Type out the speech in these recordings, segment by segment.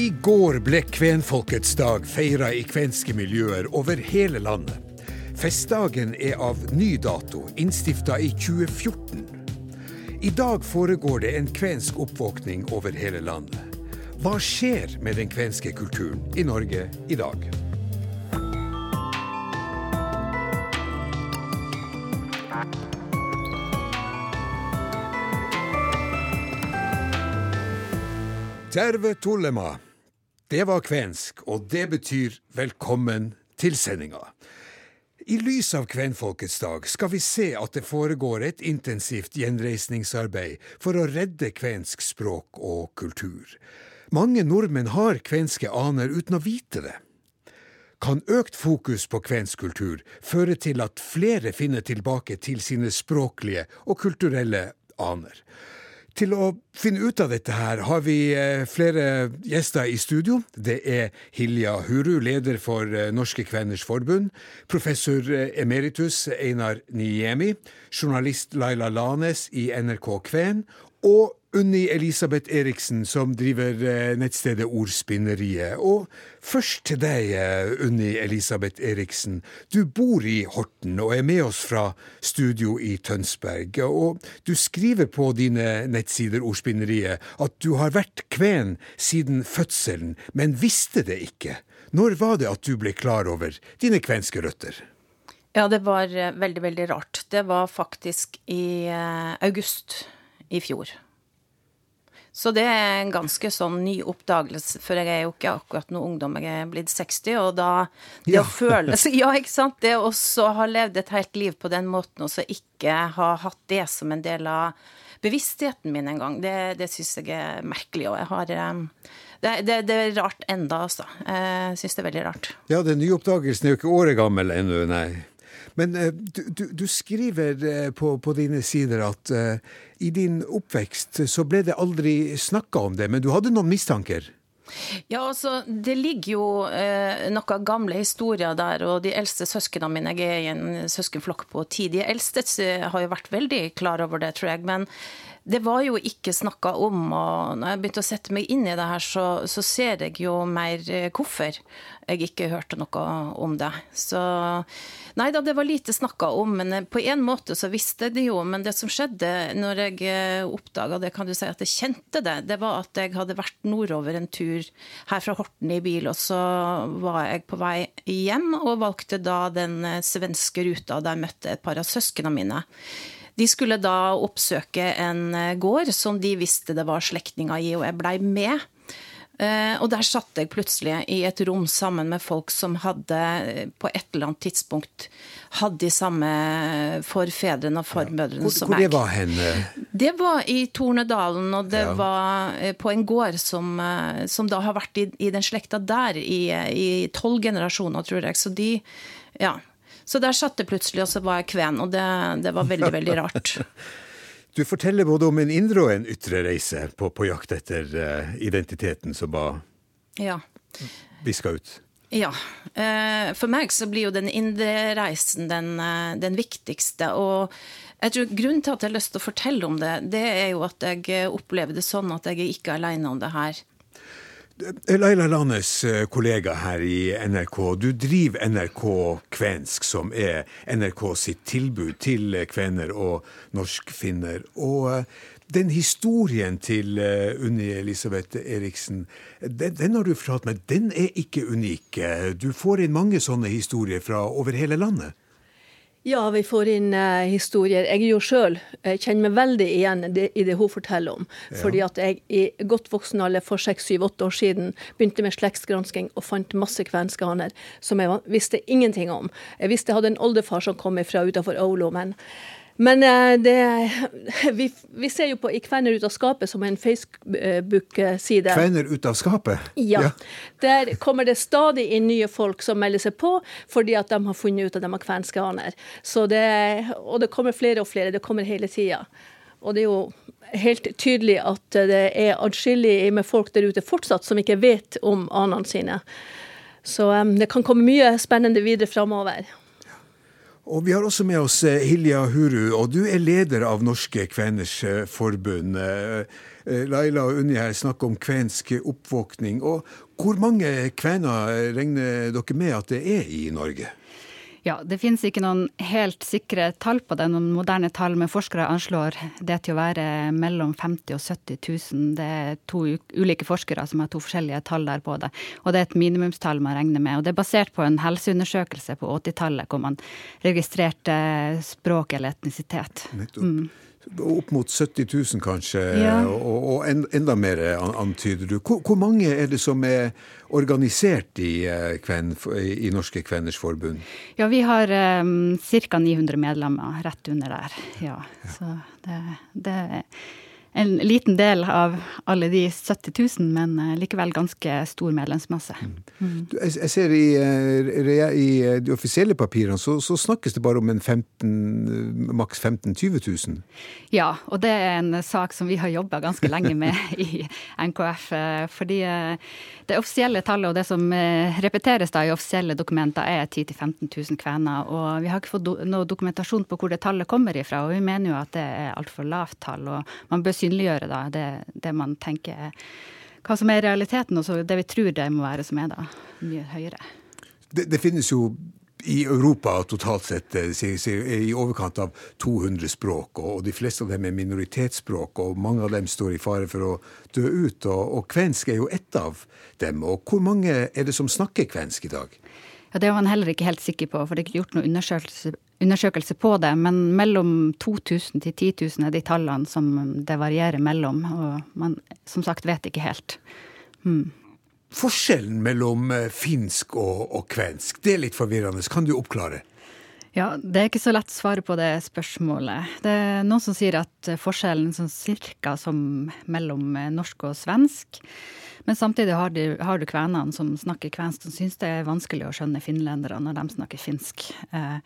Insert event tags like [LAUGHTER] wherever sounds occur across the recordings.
I går ble kvenfolkets dag feira i kvenske miljøer over hele landet. Festdagen er av ny dato, innstifta i 2014. I dag foregår det en kvensk oppvåkning over hele landet. Hva skjer med den kvenske kulturen i Norge i dag? Terve Tullema. Det var kvensk, og det betyr velkommen til sendinga. I lys av kvenfolkets dag skal vi se at det foregår et intensivt gjenreisningsarbeid for å redde kvensk språk og kultur. Mange nordmenn har kvenske aner uten å vite det. Kan økt fokus på kvensk kultur føre til at flere finner tilbake til sine språklige og kulturelle aner? Til å finne ut av dette her har vi eh, flere gjester i studio. Det er Hilja Huru, leder for eh, Norske Kveners Forbund. Professor eh, emeritus Einar Niemi. Journalist Laila Lanes i NRK Kven. Og Unni Elisabeth Eriksen, som driver eh, nettstedet Ordspinneriet. Og først til deg, eh, Unni Elisabeth Eriksen. Du bor i Horten og er med oss fra studio i Tønsberg. Og du skriver på dine nettsider Ordspinneriet at du har vært kven siden fødselen, men visste det ikke. Når var det at du ble klar over dine kvenske røtter? Ja, det var eh, veldig, veldig rart. Det var faktisk i august i fjor. Så det er en ganske sånn ny oppdagelse, for jeg er jo ikke akkurat noen ungdom, jeg er blitt 60, og da Det ja. å føle [LAUGHS] Ja, ikke sant? Det å ha levd et helt liv på den måten, og så ikke ha hatt det som en del av bevisstheten min en gang, det, det syns jeg er merkelig, og jeg har eh, det, det, det, er rart enda, altså. Jeg syns det er veldig rart. Ja, den nye oppdagelsen er jo ikke året gammel ennå, nei. Men uh, du, du, du, skriver uh, på, på, dine sider at uh, i din oppvekst så ble det aldri snakka om det, men du hadde noen mistanker? Ja, altså, Det ligger jo eh, noen gamle historier der, og de eldste søsknene mine Jeg er i en søskenflokk på ti. De eldste har jo vært veldig klar over det, tror jeg. Men det var jo ikke snakka om, og når jeg begynte å sette meg inn i det her, så, så ser jeg jo mer hvorfor jeg ikke hørte noe om det. Så nei da, det var lite snakka om, men på en måte så visste jeg det jo. Men det som skjedde når jeg eh, oppdaga det, kan du si at jeg kjente det, det var at jeg hadde vært nordover en tur her fra Horten i bil, og så var jeg på vei hjem og valgte da den eh, svenske ruta der jeg møtte et par av søsknene mine. De skulle da oppsøke en eh, gård som de visste det var slektninger i, og jeg blei med. Eh, og der satt jeg plutselig i et rom sammen med folk som hadde eh, på et eller annet tidspunkt hadde de samme forfedrene og formødrene ja. som jeg. Hvor det var henne? Det var i Tornedalen, og det ja. var på en gård som, som, da har vært i, i den slekta der i tolv generasjoner, tror jeg. Så de Ja. Så der satt det plutselig, og så var jeg kven, og det, det var veldig, veldig rart. [LAUGHS] Du forteller både om en indre og en ytre reise på, på jakt etter uh, identiteten som var ja. viska ut. Ja. Uh, for meg så blir jo den indre reisen den, uh, den, viktigste. Og jeg tror grunnen til at jeg har lyst til å fortelle om det, det er jo at jeg opplever det sånn at jeg er ikke aleine om det her. Laila Landes eh, kollega her i NRK, du driver NRK Kvensk, som er NRK sitt tilbud til kvener og norskfinner. Og eh, den historien til eh, Unni Elisabeth Eriksen, den, den har du fortalt meg, den er ikke unik. Du får inn mange sånne historier fra over hele landet? Ja, vi får inn uh, historier. Jeg er jo sjøl kjenner meg veldig igjen det, i det hun forteller om. Ja. Fordi at jeg i godt voksen alder for seks, syv, åtte år siden begynte med slektsgransking og fant masse kvenske haner som jeg visste ingenting om. Jeg visste jeg hadde en oldefar som kom fra utafor Aulo, men men eh, det, [LAUGHS] vi, vi, ser jo på I Kvenner ut av skapet som en Facebook-side. Kvenner ut av skapet? Ja. ja. Der kommer det stadig inn nye folk som melder seg på fordi at de har funnet ut at de har kvenske aner. og det kommer flere og flere. Det kommer hele tida. Og det er jo helt tydelig at det er adskillig med folk der ute fortsatt som ikke vet om anene sine. Så um, det kan komme mye spennende videre framover. Og Vi har også med oss eh, Hilja Huru, og du er leder av Norske Kveners eh, Forbund. Laila og Unni her snakker om kvensk oppvåkning. Og hvor mange kvener regner dere med at det er i Norge? Ja, Det finnes ikke noen helt sikre tall på det, noen moderne tall, men forskere anslår det til å være mellom 50 og 70 000. Det er to ulike forskere som har to forskjellige tall der på det. Og det er et minimumstall man regner med. Og det er basert på en helseundersøkelse på 80-tallet hvor man registrerte språk eller etnisitet. Nettopp. Mm. Opp mot 70 000 kanskje, ja. og, og, enda mer antyder du. Hvor, hvor, mange er det som er organisert i, eh, kven, i Norske Kveners Forbund? Ja, vi har um, ca. 900 medlemmer rett under der. Ja, ja. Så det, det en liten del av alle de 70 000, men eh, likevel ganske stor medlemsmasse. Mm. Mm. Jeg ser i, eh, i, eh, de offisielle papirene så, så, snakkes det bare om en 15, maks 15 000-20 000? Ja, og det er en sak som vi har jobba ganske lenge med [LAUGHS] i NKF. Fordi det offisielle tallet og det som repeteres da i offisielle dokumenter er 10 000-15 000 kvener. Og vi har ikke fått noe dokumentasjon på hvor det tallet kommer ifra, og vi mener jo at det er altfor lavt tall. og man bør synliggjøre da, det, det, man tenker hva som er realiteten, og det vi tror det må være, som er da mye høyere. Det, det finnes jo i Europa totalt sett eh, i overkant av 200 språk, og de fleste av dem er minoritetsspråk, og mange av dem står i fare for å dø ut. Og, og kvensk er jo ett av dem. Og hvor mange er det som snakker kvensk i dag? Ja, Det var man heller ikke helt sikker på, for det er ikke gjort noen undersøkelse, undersøkelse på det. Men mellom 2000 til 10 000 er de tallene som det varierer mellom. Og man som sagt vet ikke helt. Hmm. Forskjellen mellom eh, finsk og, og, kvensk, det er litt forvirrende. Kan du oppklare? Ja, Det er ikke så lett å svare på det spørsmålet. Det er noen som sier at forskjellen sånn cirka som mellom eh, norsk og svensk. Men samtidig har du, har du kvenene som snakker kvensk, som syns det er vanskelig å skjønne finlendere når de snakker finsk. Eh,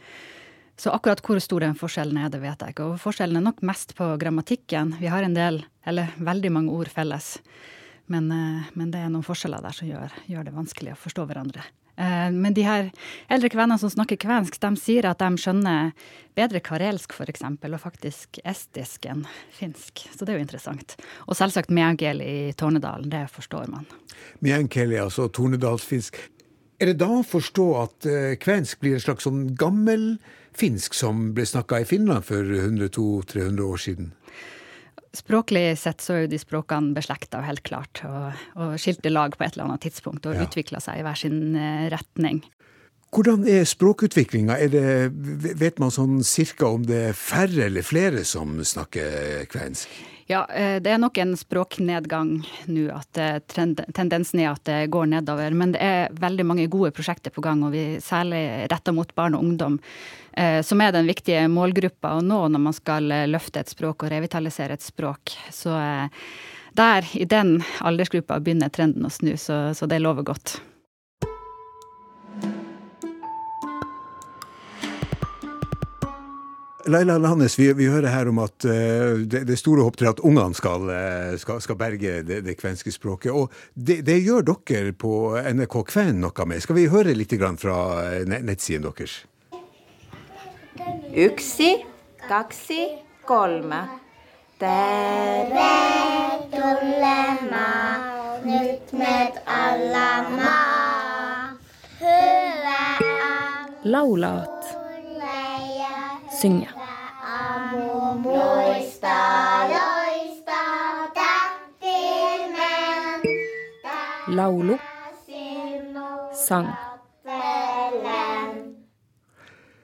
så akkurat hvor stor den forskjellen er, det vet jeg ikke. Og forskjellen er nok mest på grammatikken. Vi har en del, eller veldig mange ord felles. Men, eh, men det er noen forskjeller der som gjør, gjør det vanskelig å forstå hverandre. Eh, men de her eldre kvenene som snakker kvensk, de sier at de skjønner bedre karelsk f.eks., og faktisk estisk enn finsk. Så det er jo interessant. Og selvsagt meänkieli i Tornedalen, det forstår man. Meänkieli, altså tornedalsfinsk. Er det da å forstå at eh, kvensk blir en slags sånn gammel finsk som ble snakka i Finland for 100-200-300 år siden? Språklig sett så er jo de språkene beslekta, helt klart, og, og skilte lag på et eller annet tidspunkt og ja. utvikla seg i hver sin eh, retning. Hvordan er språkutviklinga? Vet man sånn cirka om det er færre eller flere som snakker kvensk? Ja, eh, det er nok en språknedgang nå. at eh, Tendensen er at det går nedover. Men det er veldig mange gode prosjekter på gang, og vi særlig retta mot barn og ungdom. Eh, som er den viktige målgruppa å nå når man skal løfte et språk og revitalisere et språk. Så der, i den aldersgruppa, begynner trenden å snu, så, så det lover godt. Laila Lannes, vi, vi, hører her om at uh, det, det, store håpet til at ungene skal, uh, skal, skal, berge det, det, kvenske språket. Og det, det, gjør dere på NRK Kven noe med. Skal vi høre litt fra eh, nettsiden deres? Yksi, kaksi, kolme. Tere tulemaan nyt med alla maa. Hyvää. Laulaat. Synge. Laulu. Sang.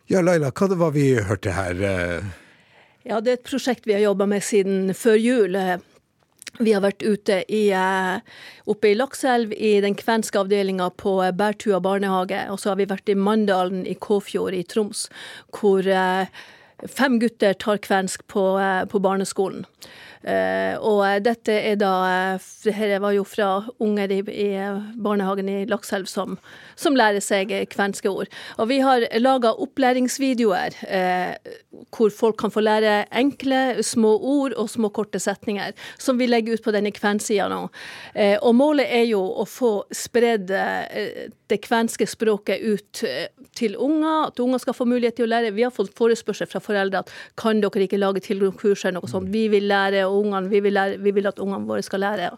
Ja, Laila, hva det var vi hørte her? Eh? Ja, Det er et prosjekt vi har jobba med siden før jul. Vi har vært ute i, eh, oppe i Lakselv, i den kvenske avdelinga på Bærtua barnehage. Og så har vi vært i Mandalen i Kåfjord i Troms, hvor eh, Fem gutter tar kvensk på, eh, på barneskolen. Uh, og dette er da Dette var jo fra unger i, i barnehagen i Lakselv som, som, lærer seg kvenske ord. Og vi har laga opplæringsvideoer uh, hvor folk kan få lære enkle, små ord og små, korte setninger, som vi legger ut på denne kvensida nå. Og målet er jo å få spredd det kvenske språket ut eh, til unger, at unger skal få mulighet til å lære. Vi har fått forespørsel fra foreldre at kan dere ikke lage tilgangskurs eller noe sånt. Vi vil lære, ungene, vi vil, vi vil at ungene våre skal lære.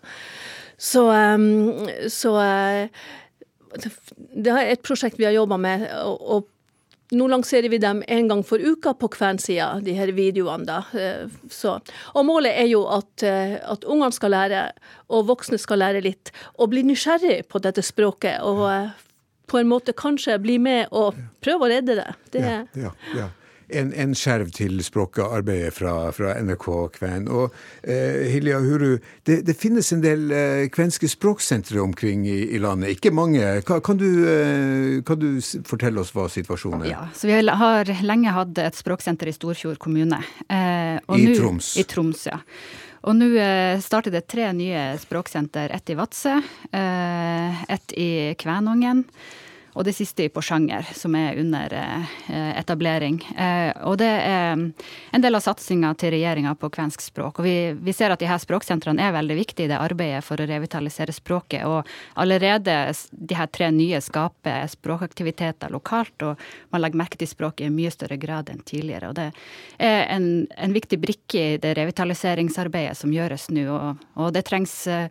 Så, um, så uh, det er et prosjekt vi har jobba med. og nå lanserer vi dem en gang for uka på kvensida, de her videoene. da. Eh, så. Og målet er jo at, at ungene skal lære, og voksne skal lære litt, og bli nysgjerrig på dette språket. Og på en måte kanskje bli med og prøve å redde det. det ja, ja, ja. En, en, skjerv til språkarbeidet fra, fra NRK Kven. Og eh, Hilja Huru, det, det, finnes en del eh, kvenske språksentre omkring i, i, landet. Ikke mange. Kan, kan, du, eh, kan, du, fortelle oss hva situasjonen er? Ja, så Vi har lenge hatt et språksenter i Storfjord kommune. Eh, I nu, Troms? I Troms, ja. Og nå eh, starter det tre nye språksenter. Ett i Vadsø, eh, ett i Kvænungen og det siste i Porsanger, som er under eh, etablering. Eh, og det er en del av satsinga til regjeringa på kvensk språk. Og vi, vi, ser at de her språksentrene er veldig viktige i det arbeidet for å revitalisere språket. Og allerede de her tre nye skaper språkaktiviteter lokalt, og man legger merke til språket i mye større grad enn tidligere. Og det er en, en viktig brikke i det revitaliseringsarbeidet som gjøres nå, og, og det trengs eh,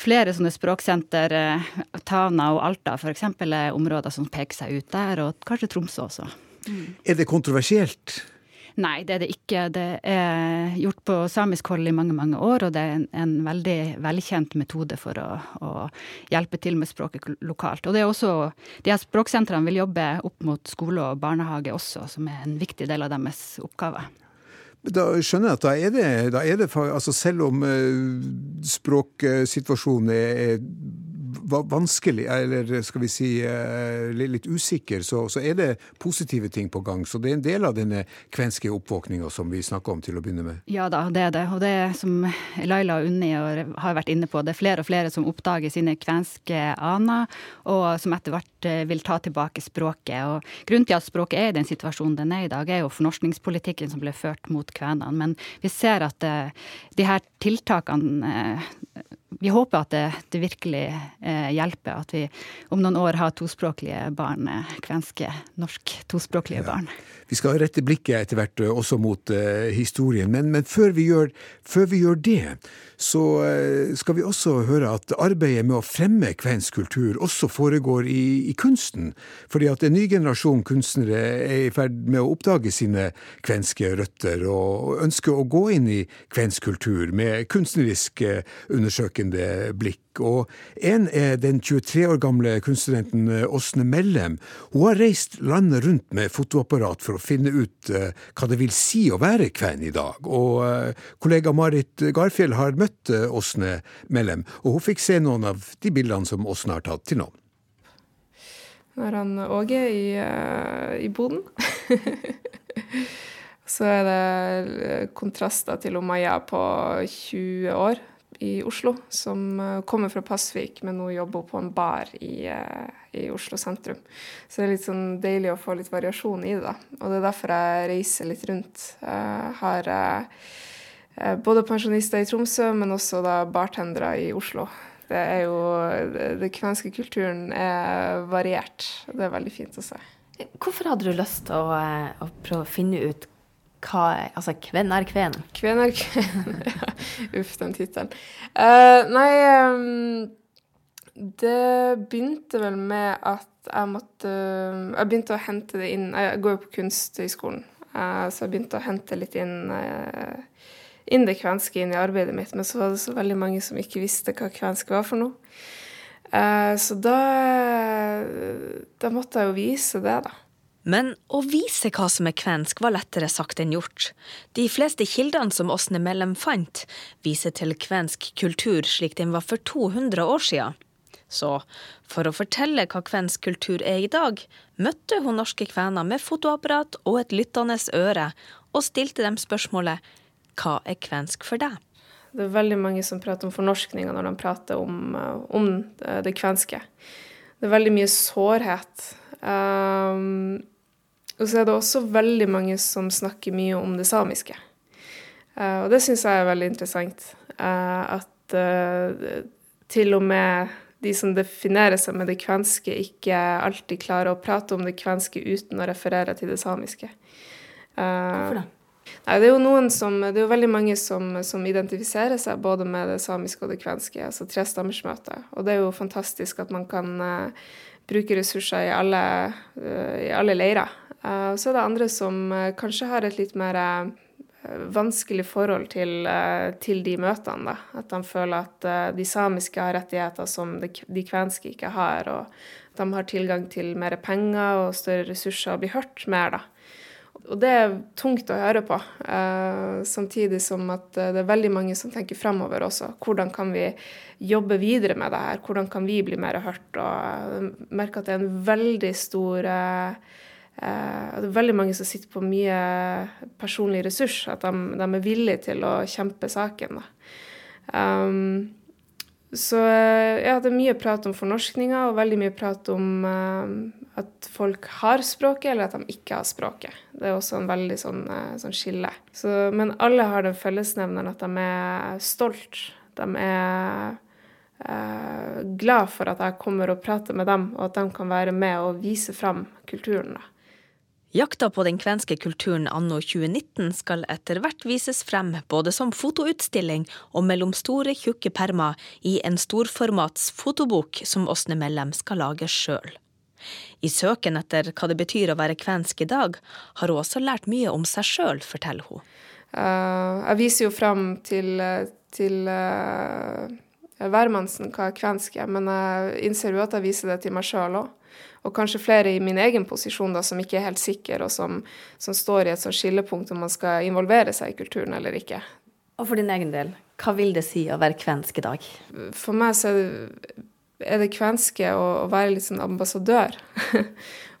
flere sånne språksenter. Eh, Tana og Alta f.eks. er områder som peker seg ut der, og kanskje Tromsø også. Mm. Er det kontroversielt? Nei, det er det ikke. Det er gjort på samisk hold i mange mange år, og det er en, en veldig velkjent metode for å, å, hjelpe til med språket lokalt. Og det er også, de her Språksentrene vil jobbe opp mot skole og barnehage også, som er en viktig del av deres oppgave. Da skjønner jeg at da er det, da er det altså Selv om uh, språksituasjonen er, vanskelig, eller skal vi si uh, litt usikker, så, så, er det positive ting på gang. Så det er en del av denne kvenske oppvåkninga som vi snakker om til å begynne med. Ja da, det er det. Og det som Laila og Unni har vært inne på, det er flere og flere som oppdager sine kvenske aner, og som etter hvert eh, vil ta tilbake språket. Og grunnen til at språket er i den situasjonen den er i dag, er jo fornorskningspolitikken som ble ført mot kvenene. Men vi ser at uh, de her tiltakene uh, vi håper at det, det virkelig eh, hjelper. At vi om noen år har tospråklige barn, kvenske, norsk tospråklige ja. barn. Vi skal rette blikket etter hvert også mot uh, historien, men, men før, vi gjør, før, vi gjør, det, så uh, skal vi også høre at arbeidet med å fremme kvensk kultur også foregår i, i, kunsten. Fordi at en ny generasjon kunstnere er i ferd med å oppdage sine kvenske røtter, og ønsker å gå inn i kvensk kultur med kunstnerisk undersøkende blikk. Og en er den 23 år gamle kunststudenten eh, Åsne Mellem. Hun har reist landet rundt med fotoapparat for å finne ut uh, hva det vil si å være kven i dag. Og uh, kollega Marit Garfjell har møtt Åsne Mellem, og hun fikk se noen av de bildene som Åsne har tatt til nå. Nå er han Åge i, i boden. [LAUGHS] Så er det kontraster til Maja på 20 år i Oslo, som eh, kommer fra Pasvik, men nå jobber på en bar i, eh, i, Oslo sentrum. Så det er litt sånn deilig å få litt variasjon i det, da. Og det er derfor jeg reiser litt rundt. Jeg har eh, både pensjonister i Tromsø, men også da bartendere i Oslo. Det er jo Den kvenske kulturen er variert. Det er veldig fint å se. Hvorfor hadde du lyst til å, å prøve å finne ut hva Altså, hvem er kven? Hvem er kven? [LAUGHS] Uff, den tittelen. Uh, nei um, Det begynte vel med at jeg måtte Jeg begynte å hente det inn Jeg går jo på Kunsthøgskolen, uh, så jeg begynte å hente litt inn uh, inn det kvenske inn i arbeidet mitt, men så var det så veldig mange som ikke visste hva kvensk var for noe. så da, da måtte jeg jo vise det, da. Men å vise hva som er kvensk var lettere sagt enn gjort. De fleste kildene som Åsne Mellem fant, viser til kvensk kultur slik den var for 200 år siden. Så for å fortelle hva kvensk kultur er i dag, møtte hun norske kvener med fotoapparat og et lyttende øre, og stilte dem spørsmålet hva er kvensk for deg? Det er veldig mange som prater om fornorskninga når de prater om, om det kvenske. Det er veldig mye sårhet. Um, og så er det også veldig mange som snakker mye om det samiske. Uh, og det syns jeg er veldig interessant. Uh, at uh, til og med de som definerer seg med det kvenske, ikke alltid klarer å prate om det kvenske uten å referere til det samiske. Hvorfor det? Nei, det er jo noen som, det er jo veldig mange som, som identifiserer seg både med det samiske og det kvenske, altså trestammersmøtet. Og det er jo fantastisk at man kan bruke ressurser i alle, i alle leirer. Uh, så er det andre som kanskje har et litt mer vanskelig forhold til, til, de møtene. Da. At de føler at de samiske har rettigheter som de kvenske ikke har. Og at de har tilgang til mer penger og større ressurser og blir hørt mer. da. Og det er tungt å høre på. Samtidig som at eh, det er veldig mange som tenker fremover også. Hvordan kan vi jobbe videre med det her? Hvordan kan vi bli mer hørt? Og jeg merker at det er en veldig stor uh, Det er veldig mange som sitter på mye personlig ressurs. At de, de er villige til å kjempe saken. Um, så ja, det er mye prat om fornorskninga og veldig mye prat om at folk har språket, eller at de ikke har språket. Det er også en veldig sånn, uh, sånn skille. Så, men alle har den fellesnevneren at de er stolt. De er uh, glad for at jeg kommer og prater med dem, og at de kan være med og vise fram kulturen. da. Jakta på den kvenske kulturen anno 2019 skal etter hvert vises frem både som fotoutstilling og mellom store, tjukke permer i en storformats fotobok som Åsne Mellem skal lage sjøl. I søken etter hva det betyr å være kvensk i dag, har hun også lært mye om seg sjøl, forteller hun. Uh, jeg viser jo fram til, til uh, hvermannsen hva kvensk er, men jeg innser jo at jeg viser det til meg sjøl òg. Og kanskje flere i min egen posisjon da, som ikke er helt sikker, og som, som står i et sånt skillepunkt om man skal involvere seg i kulturen eller ikke. Og for din egen del, hva vil det si å være kvensk i dag? For meg så er det er det kvenske å, å være litt sånn ambassadør. [LAUGHS]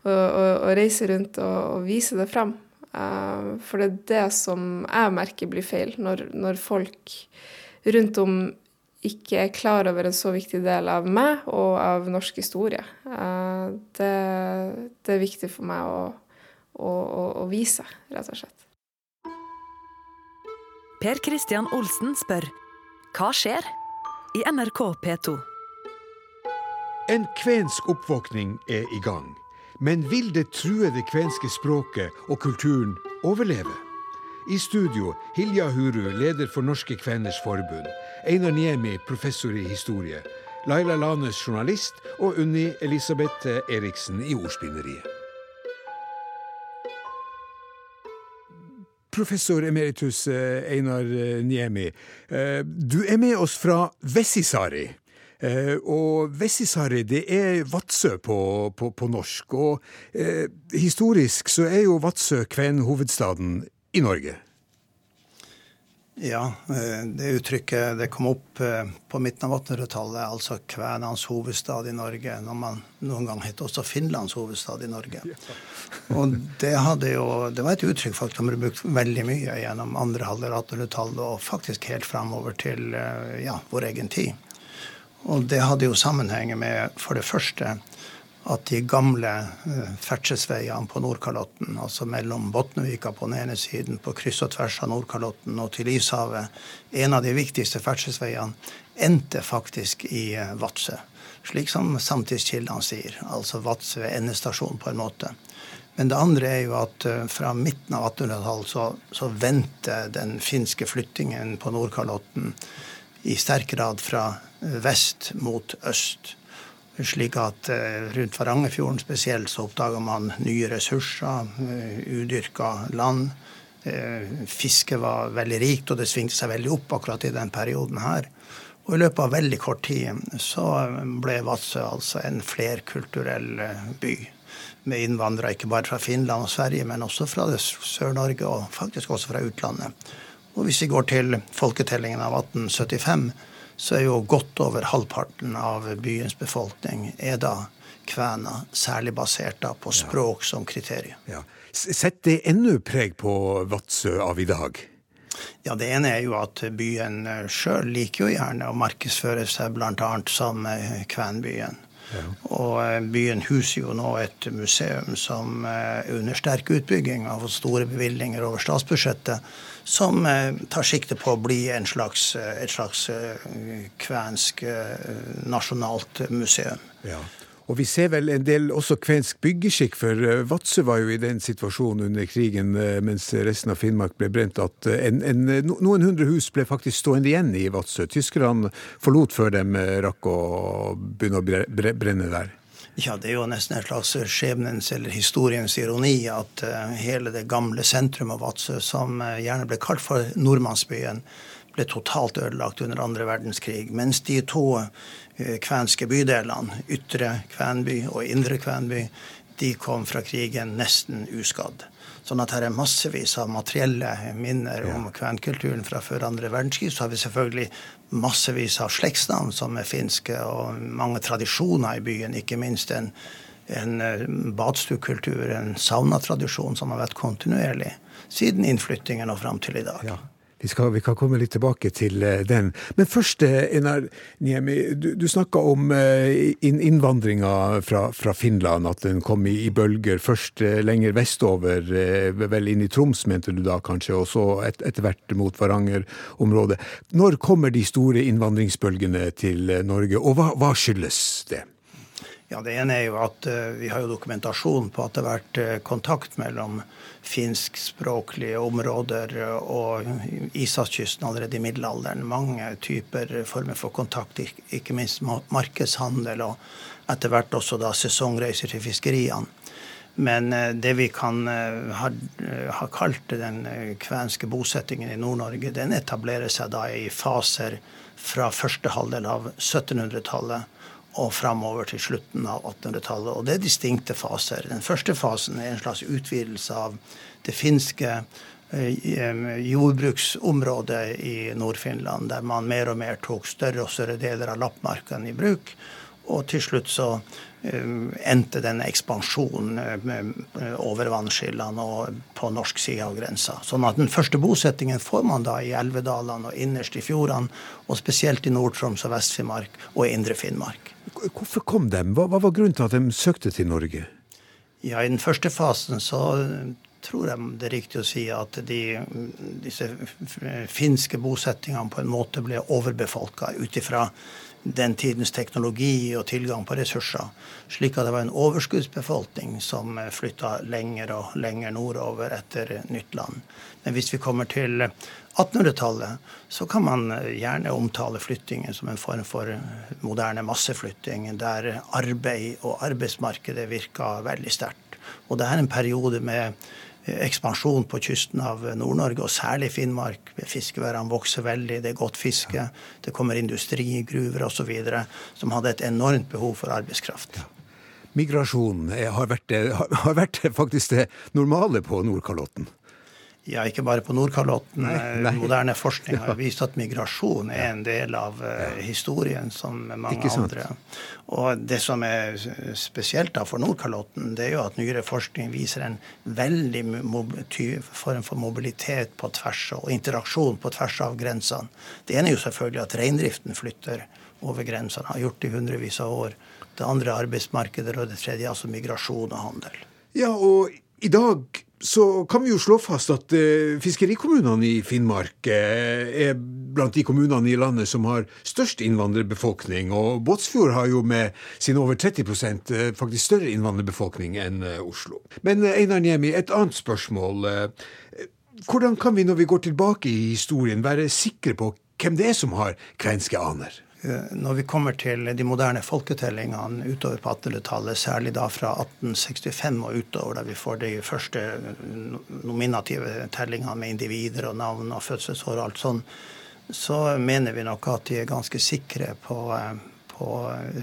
og, og, og, reise rundt og, og vise det fram. Uh, for det er det som jeg merker blir feil, når, når, folk rundt om ikke er klar over en så viktig del av meg og av norsk historie. Uh, det, det, er viktig for meg å, å, å vise, rett og slett. Per Christian Olsen spør hva skjer i NRK P2? En kvensk oppvåkning er i gang. Men vil det truede kvenske språket og kulturen overleve? I studio Hilja Huru, leder for Norske Kveners Forbund. Einar Niemi, professor i historie. Laila Lanes, journalist. Og Unni Elisabeth Eriksen i Ordspinneriet. Professor emeritus eh, Einar Niemi, eh, du er med oss fra Vessisari. Eh, og Vessisari, det er Vadsø på, på, på norsk. Og eh, historisk så er jo Vadsø kvenhovedstaden i Norge. Ja, eh, det uttrykket det kom opp eh, på midten av 1800-tallet, altså kvenenes hovedstad i Norge, når man noen gang het også Finlands hovedstad i Norge. Og det, jo, det var et uttrykk faktisk som ble brukt veldig mye gjennom andre halvdel av 1800-tallet og faktisk helt framover til ja, vår egen tid. Og det hadde jo sammenheng med for det første at de gamle uh, ferdselsveiene på Nordkalotten, altså mellom Botnevika på den ene siden, på kryss og tvers av Nordkalotten og til Ishavet, en av de viktigste ferdselsveiene, endte faktisk i uh, Vadsø. Slik som samtidskildene sier. Altså Vadsø ved endestasjon, på en måte. Men det andre er jo at uh, fra midten av 1800-tallet så, så vendte den finske flyttingen på Nordkalotten i sterk grad fra vest mot øst. Slik at eh, rundt Varangerfjorden spesielt så oppdaga man nye ressurser, eh, udyrka land. Eh, Fisket var veldig rikt, og det svingte seg veldig opp akkurat i den perioden her. Og i løpet av veldig kort tid så ble Vadsø altså en flerkulturell by. Med innvandrere ikke bare fra Finland og Sverige, men også fra Sør-Norge, og faktisk også fra utlandet. Og hvis vi går til folketellingen av 1875, så er jo godt over halvparten av byens befolkning er da kvener, særlig basert da på språk ja. som kriterium. Ja. Setter det ennå preg på Vadsø av i dag? Ja, Det ene er jo at byen sjøl liker jo gjerne å markedsføre seg bl.a. som kvenbyen. kvenbyen. Og eh, byen huser jo nå et museum som er under sterk utbygging, har fått store bevilgninger over statsbudsjettet, som tar sikte på å bli en slags, et slags kvensk nasjonalt museum. Ja. Og vi ser vel en del også kvensk byggeskikk, for eh, Vadsø var jo i den situasjonen under krigen eh, mens resten av Finnmark ble brent, at eh, en, en, noen hundre hus ble faktisk stående igjen i Vadsø. Tyskerne forlot før de rakk å begynne å brenne der. Ja, det er jo nesten en slags skjebnens eller historiens ironi at hele det gamle sentrum av Vadsø, som gjerne ble kalt for nordmannsbyen, ble totalt ødelagt under andre verdenskrig. Mens de to Eh, kvenske bydelene, Ytre Kvenby og Indre Kvenby, de kom fra krigen nesten uskadd. Sånn at her er massevis av materielle minner om kvenkulturen fra før andre verdenskrig. Så har vi selvfølgelig massevis av slektsnavn som er finske, og mange tradisjoner i byen. Ikke minst en, en eh, badstuekultur, en saunatradisjon som har vært kontinuerlig siden innflyttingen og fram til i dag. Ja. Vi, skal, vi, kan komme litt tilbake til eh, den. Men først, Einar Enar Niemi, du, du snakka om eh, innvandringa fra, fra, Finland, at den kom i, i, bølger. Først lenger vestover, vel inn i Troms, mente du da kanskje, og så et, etter hvert mot Varanger-området. Når kommer de store innvandringsbølgene til Norge, og hva, hva skyldes det? Ja, Det ene er jo at uh, vi har jo dokumentasjon på at det har vært uh, kontakt mellom finskspråklige områder og Ishavskysten allerede i middelalderen. Mange typer former for kontakt, ikke minst markedshandel og etter hvert også da sesongreiser til fiskeriene. Men det vi kan ha, ha, kalt den kvenske bosettingen i Nord-Norge, den etablerer seg da i faser fra første halvdel av 1700-tallet og framover til slutten av 1800-tallet. Og det er distinkte faser. Den første fasen er en slags utvidelse av det finske eh, jordbruksområdet i Nord-Finland, der man mer og mer tok større og større deler av lappmarkene i bruk. Og til slutt så uh, endte denne ekspansjonen uh, over vannskillene og på norsk side av grensa. Sånn at den første bosettingen får man da i elvedalene og innerst i fjordene, og spesielt i Nord-Troms og Vest-Finnmark og Indre Finnmark. Hvorfor kom de? Hva, hva, var grunnen til at de søkte til Norge? Ja, I den første fasen så tror jeg det er riktig å si at de, disse finske bosettingene på en måte ble overbefolka ut ifra den tidens teknologi og tilgang på ressurser. Slik at det var en overskuddsbefolkning som flytta lenger og lenger nordover etter nytt land. Men hvis vi kommer til 1800-tallet, så kan man gjerne omtale flyttingen som en form for moderne masseflytting, der arbeid og arbeidsmarkedet virka veldig sterkt. Og det er en periode med ekspansjon på kysten av Nord-Norge, og særlig Finnmark. Fiskeværene vokser veldig, det er godt fiske. Det kommer industri, gruver osv. som hadde et enormt behov for arbeidskraft. Migrasjon har vært, har vært faktisk det normale på Nordkalotten? Ja, ikke bare på Nordkalotten. Eh. Moderne forskning har vist at migrasjon er en del av uh, historien som mange andre. Og det som er spesielt da for Nordkalotten, det er jo at nyere forskning viser en veldig form for mobilitet på tvers og interaksjon på tvers av grensene. Det ene er jo selvfølgelig at reindriften flytter over grensene, har gjort det i hundrevis av år. Det andre er arbeidsmarkedet, og det tredje er altså migrasjon og handel. Ja, og i dag så kan vi jo slå fast at eh, fiskerikommunene i Finnmark eh, er blant de kommunene i landet som har størst innvandrerbefolkning. Og Båtsfjord har jo med sin over 30 eh, faktisk større innvandrerbefolkning enn Oslo. Men Einar Niemi, et annet spørsmål. Hvordan kan vi når vi går tilbake i historien være sikre på hvem det er som har kvenske aner? Eh, når vi kommer til de moderne folketellingene utover på 1800-tallet, særlig da fra 1865 og utover, da vi får de første nominative tellingene med individer og navn og fødselsår og alt sånn, så mener vi nok at de er ganske sikre på, eh, på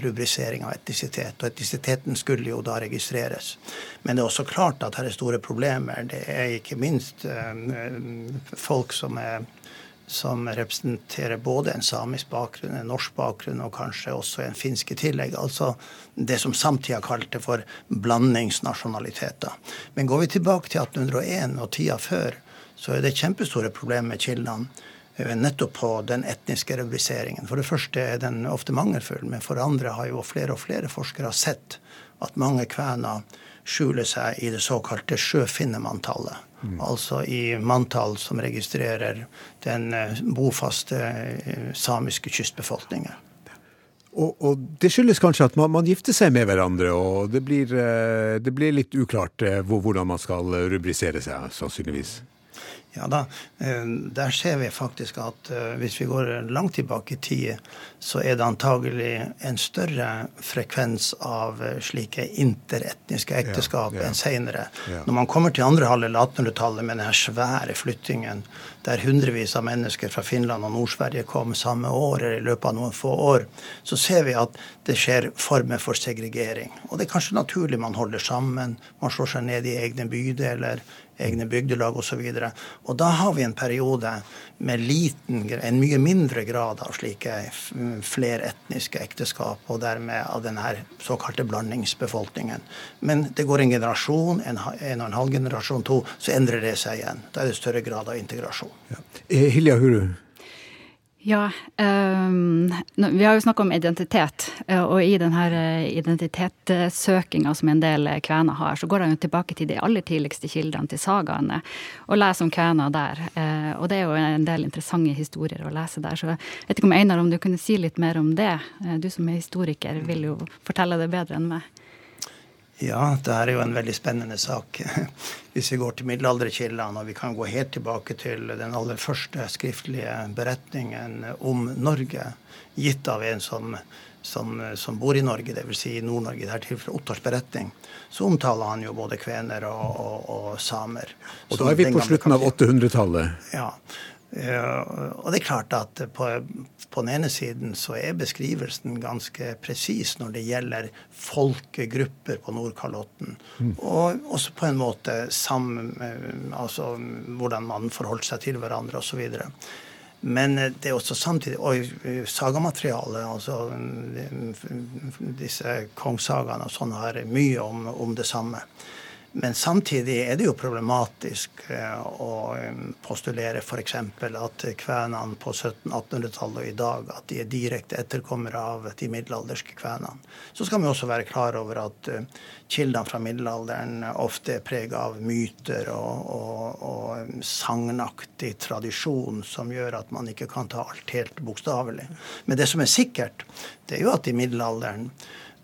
rubrisering av etnisitet. Og etnisiteten skulle jo da registreres. Men det er også klart at her er store problemer. Det er ikke minst eh, folk som er som representerer både en samisk bakgrunn, en norsk bakgrunn og kanskje også en finsk i tillegg. Altså det som samtida kalte for blandingsnasjonaliteter. Men går vi tilbake til 1801 og tida før, så er det kjempestore problemer med kildene. nettopp på den etniske reviseringen For det første er den ofte mangelfull, men for det andre har jo flere og flere forskere sett at mange kvener skjuler seg i det såkalte sjøfinnemanntallet. Mm. Altså i manntall som registrerer den eh, bofaste eh, samiske kystbefolkningen. Og, og, det skyldes kanskje at man, man, gifter seg med hverandre, og det blir, eh, det blir litt uklart hvordan man skal rubrisere seg, sannsynligvis. Ja da, eh, Der ser vi faktisk at eh, hvis vi går langt tilbake i tid, så er det antagelig en større frekvens av eh, slike interetniske ekteskap ja, ja. enn senere. Ja. Når man kommer til andre halvdel av 1800-tallet med denne svære flyttingen, der hundrevis av mennesker fra Finland og Nord-Sverige kom samme år eller i løpet av noen få år, så ser vi at det skjer former for segregering. Og det er kanskje naturlig man holder sammen, man slår seg ned i egne bydeler egne bygdelag osv. Da har vi en periode med liten, en mye mindre grad av slike fleretniske ekteskap, og dermed av denne såkalte blandingsbefolkningen. Men det går en generasjon, en, en og en halv generasjon, to, så endrer det seg igjen. Da er det større grad av integrasjon. Ja. Eh, Hilja Huru, ja, um, vi har jo snakka om identitet. Eh, og i denne eh, identitetssøkinga som en del kvener har, så går han jo tilbake til de aller tidligste kildene, til sagaene, og leser om kvener der. Og det er jo en del interessante historier å lese der. Så jeg vet ikke om Einar, om du kunne si litt mer om det? Du som er historiker, vil jo fortelle det bedre enn meg. Ja, det er jo en veldig spennende sak. [LAUGHS] Hvis vi går til middelalderkildene, og vi kan gå helt tilbake til den aller første skriftlige beretningen om Norge, gitt av en som, som, som bor i Norge, dvs. Si Nord-Norge, i dette tilfellet Ottars beretning, så omtaler han jo både kvener og, og, og samer. Og da er vi på slutten av 800-tallet? Ja. Og det er klart at på, på, den ene siden så er beskrivelsen ganske presis når det gjelder folkegrupper på Nordkalotten. Mm. Og også på en måte sammen, altså hvordan man forholdt seg til hverandre osv. Men det er også samtidig Og sagamaterialet, altså disse kongssagaene og sånn, har mye om, om det samme. Men samtidig er det jo problematisk eh, å eh, postulere f.eks. at kvenene på 1700-1800-tallet og i dag at de er direkte etterkommere av de middelalderske kvenene. Så skal vi også være klar over at eh, kildene fra middelalderen ofte er preget av myter og, og, og sagnaktig tradisjon som gjør at man ikke kan ta alt helt bokstavelig. Men det som er sikkert, det er jo at i middelalderen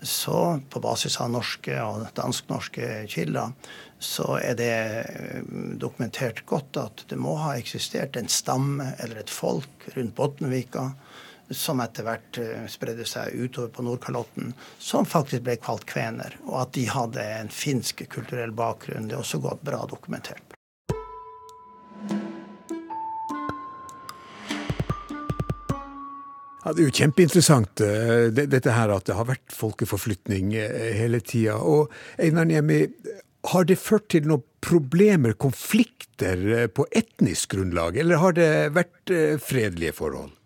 så på basis av norske og dansk-norske kilder, så er det eh, dokumentert godt at det må ha eksistert en stamme eller et folk rundt Bottenvika som etter hvert eh, spredde seg utover på Nordkalotten, som faktisk ble kalt kvener. Og at de hadde en finsk kulturell bakgrunn. Det er også godt bra dokumentert. Ja, Det er jo kjempeinteressant eh, dette her at det har vært folkeforflytning eh, hele tida. Og Einar Niemi, har det ført til noen problemer, konflikter, eh, på etnisk grunnlag, eller har det vært fredelige forhold?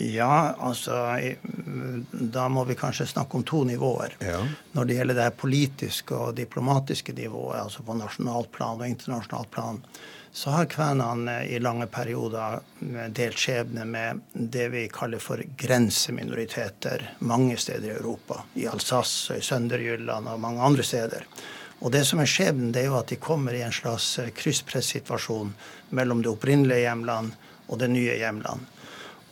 Ja, altså Da må vi kanskje snakke om to nivåer. Ja. Når det gjelder det politiske og diplomatiske nivået, altså på nasjonalt plan og internasjonalt plan, så har kvenene i lange perioder delt skjebne med det vi kaller for grenseminoriteter mange steder i Europa. I Alsace, i Sønderjylland og mange andre steder. Og det som er skjebnen, det er jo at de kommer i en slags krysspressituasjon mellom det opprinnelige hjemland og det nye hjemland.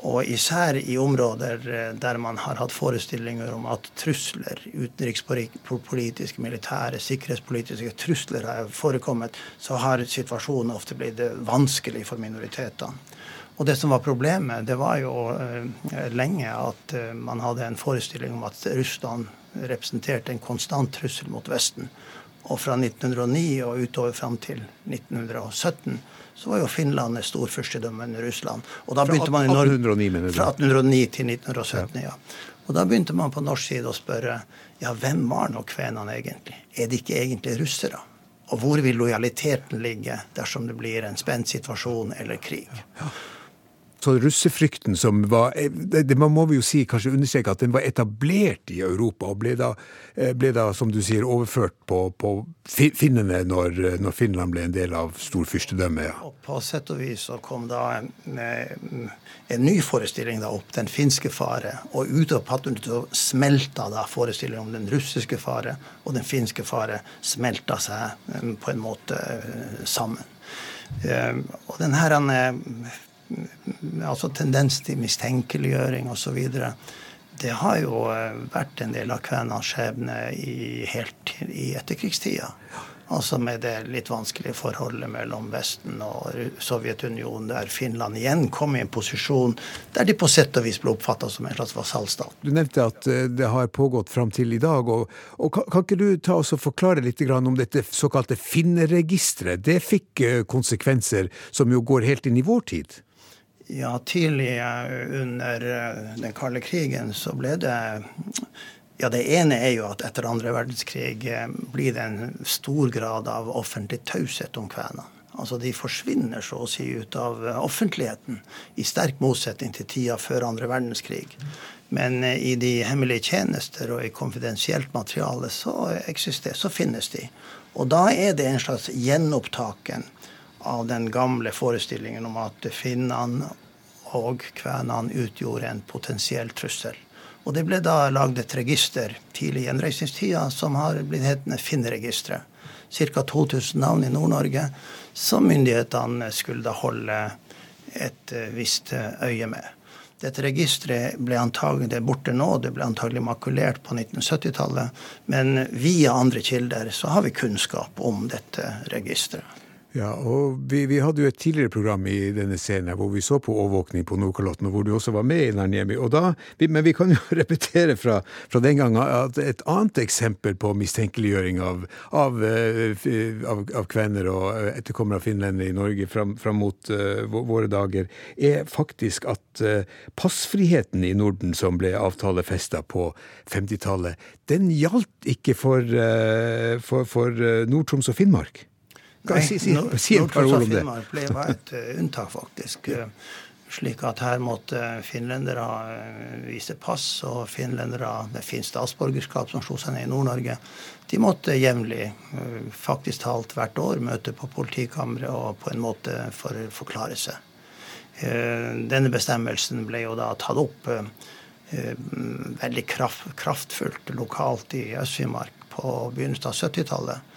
Og især i områder eh, der man har hatt forestillinger om at trusler, utenrikspolitiske, militære, sikkerhetspolitiske trusler har forekommet, så har situasjonen ofte blitt eh, vanskelig for minoritetene. Og det som var problemet, det var jo uh, lenge at man hadde en forestilling om at Russland representerte en konstant trussel mot Vesten. Og fra 1909 og utover fram til 1917 så var jo Finland et storfyrstedømme under Russland. Og da begynte man i Norge, 1809, mener du? Fra 1809 til 1917, ja. Og da begynte man på norsk side å spørre ja, hvem var nå kvenene egentlig? Er de ikke egentlig russere? Og hvor vil lojaliteten ligge dersom det blir en spent situasjon eller krig? Så russefrykten som var det, det, Man må jo si, kanskje understreke at den var etablert i Europa, og ble da, eh, ble da som du sier, overført på, på finnene når, når, Finland ble en del av storfyrstedømmet. Ja. På sett og vis så kom da en, en ny forestilling da opp, den finske fare. Og ut av så smelta da forestillingen om den russiske fare og den finske fare smelta seg eh, på en måte eh, sammen. Og den her altså tendens til mistenkeliggjøring osv. Det har jo eh, vært en del av kvenas skjebne i, helt i etterkrigstida. Altså med det litt vanskelige forholdet mellom Vesten og Sovjetunionen, der Finland igjen kom i en posisjon der de på sett og vis ble oppfatta som en slags vasallstat. Du nevnte at eh, det har pågått fram til i dag. og, og kan, ikke du ta oss og forklare litt om dette såkalte finneregisteret? Det fikk eh, konsekvenser som jo går helt inn i vår tid? Ja, tidlig under eh, den kalde krigen så ble det ja, Det ene er jo at etter andre verdenskrig eh, blir det en stor grad av offentlig taushet om kvenene. Altså De forsvinner så å si ut av eh, offentligheten, i sterk motsetning til tida før andre verdenskrig. Men i de hemmelige tjenester og i konfidensielt materiale så eksisterer, så finnes de. Og da er det en slags gjenopptaken av den gamle forestillingen om at finnene og kvenene utgjorde en potensiell trussel. Og det ble da lagd et register tidlig i gjenreisningstida som har blitt hetende Finnregisteret. Ca. 2000 navn i Nord-Norge som myndighetene skulle da holde et eh, visst eh, øye med. Dette registeret ble antagelig borte nå, det ble antagelig makulert på 1970-tallet. Men via andre kilder så har vi kunnskap om dette registeret. Ja, og vi, vi, hadde jo et tidligere program i denne serien hvor vi så på overvåkning på Nordkalotten, og hvor du også var med i Narniemi. Og da, men vi kan jo [LAUGHS] repetere fra, fra, den gangen at et annet eksempel på mistenkeliggjøring av, av, eh, av, av kvenner og etterkommere av finlendere i Norge fram, fram mot uh, våre dager, er faktisk at uh, passfriheten i Norden som ble avtalefesta på 50-tallet, den gjaldt ikke for, uh, for, for Nord-Troms og Finnmark. Nei, si, si, si et par ord om det. Finnmark ble bare et uh, unntak, faktisk. Slik at her måtte finlendere uh, vise pass, og finlendere med finsk statsborgerskap som slo seg ned i Nord-Norge, de måtte jevnlig, faktisk talt hvert år, møte på politikammeret og på en måte for, forklare seg. Denne bestemmelsen ble jo da tatt opp veldig kraft, kraftfullt lokalt i Øst-Finnmark på begynnelsen av 70-tallet.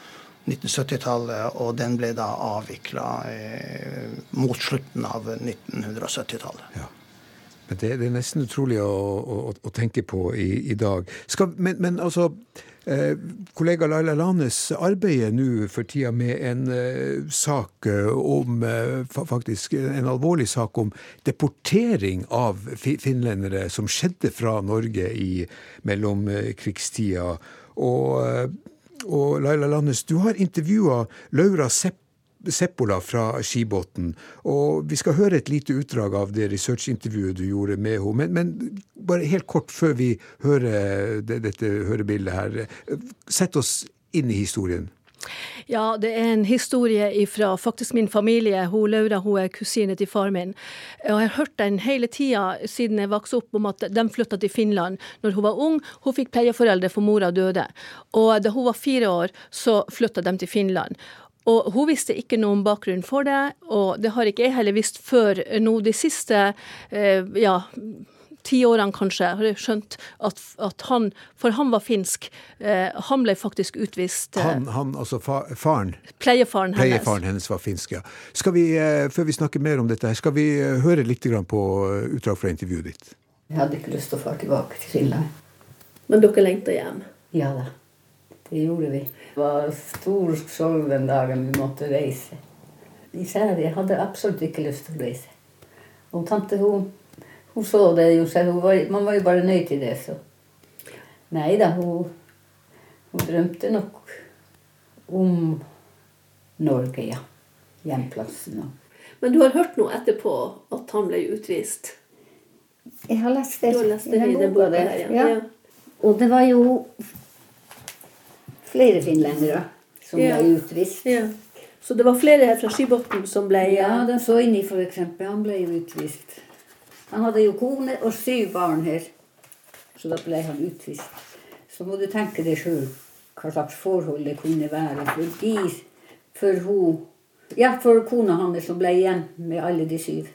1970-tallet, og den ble da avvikla eh, mot slutten av 1970-tallet. Ja. Men det, det, er nesten utrolig å, å, å tenke på i, i dag. Skal, men, men, altså eh, Kollega Laila Lanes arbeider nå for tida med en eh, sak eh, om eh, faktisk en alvorlig sak om deportering av finlendere som skjedde fra Norge i mellomkrigstida. Og eh, og Laila Landes, du har intervjua Laura Sepp Seppola fra Skibotn. Og vi skal høre et lite utdrag av det researchintervjuet du gjorde med henne. Men, men, bare helt kort før vi hører det, dette hørebildet her, sett oss inn i historien. Ja, det er en historie fra faktisk min familie. Hun Laura hun er kusine til far min. Og jeg har hørt den hele tida siden jeg vokste opp om at de flytta til Finland når hun var ung. Hun fikk pleieforeldre for mora døde. Og da hun var fire år, så flytta de til Finland. Og hun visste ikke noe om bakgrunnen for det, og det har ikke jeg heller visst før nå de siste eh, ja, ti årene kanskje, har jeg skjønt at, at, han For han var finsk. Eh, han ble faktisk utvist. Eh, han, han, altså fa, faren? Pleiefaren hennes. Pleiefaren hennes var finsk, ja. Skal vi, eh, Før vi snakker mer om dette, skal vi eh, høre litt på eh, utdrag fra intervjuet ditt? Jeg hadde ikke lyst til å dra tilbake til Finland. Men dere lengta hjem? Ja da. Det gjorde vi. Det var stor sorg den dagen vi måtte reise. Især jeg hadde absolutt ikke lyst til å reise. Og tante hun hun så det jo selv. Var, man var jo bare nøyd til det, så. Nei da, hun, hun drømte nok om Norge, ja. Hjemplassen. Men du har hørt noe etterpå at han ble utvist? Jeg har lest det. Du har lest det i den boka der, ja. ja. Og det var jo flere finlendere som ja. ble utvist. Ja. Så det var flere her fra Skibotn som ble Ja, den så inni, eksempel. Han ble jo utvist. Han hadde jo kone og syv barn her, så da ble han utvist. Så må du tenke deg sjøl hva slags forhold det kunne være for de, for hun Ja, for kona hans som ble igjen med alle de syv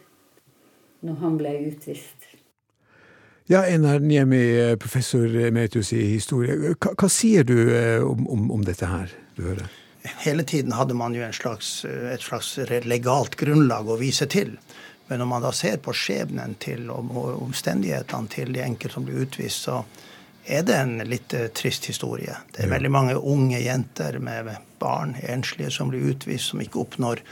når han ble utvist. Ja, Einar Niemi, professor emeritus i historie. Hva, hva sier du eh, om, om, om, dette her du hører? Hele tiden hadde man jo slags, et slags legalt grunnlag å vise til. Men når man da ser på skjebnen til og omstendighetene til de enkelte som blir utvist, så er det en litt eh, trist historie. Det er veldig mange unge jenter med barn, enslige, som blir utvist, som ikke oppnår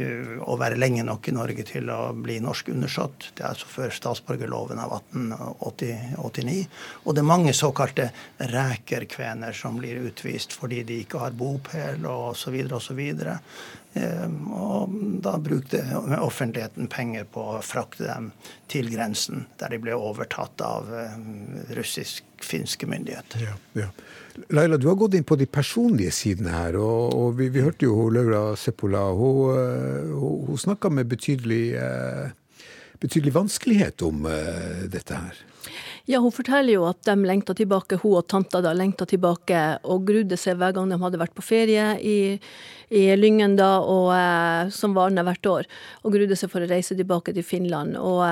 uh, å være lenge nok i Norge til å bli norsk undersått. Det er altså før statsborgerloven av 1889. Og det er mange såkalte rækerkvener som blir utvist fordi de ikke har bopel osv. osv. Ehm, og da brukte offentligheten penger på å frakte dem til grensen, der de ble overtatt av ehm, russisk-finske myndigheter. Ja, ja. Laila, du har gått inn på de personlige sidene her. og, og vi, vi, hørte jo Laura Seppola. Hun, eh, hun, snakka med betydelig, eh, betydelig vanskelighet om uh, dette her. Ja, Hun forteller jo at de lengta tilbake, hun og tanta da lengta tilbake og grudde seg hver gang de hadde vært på ferie i, i Lyngen, da, og, eh, som var hvert år, og grudde seg for å reise tilbake til Finland. og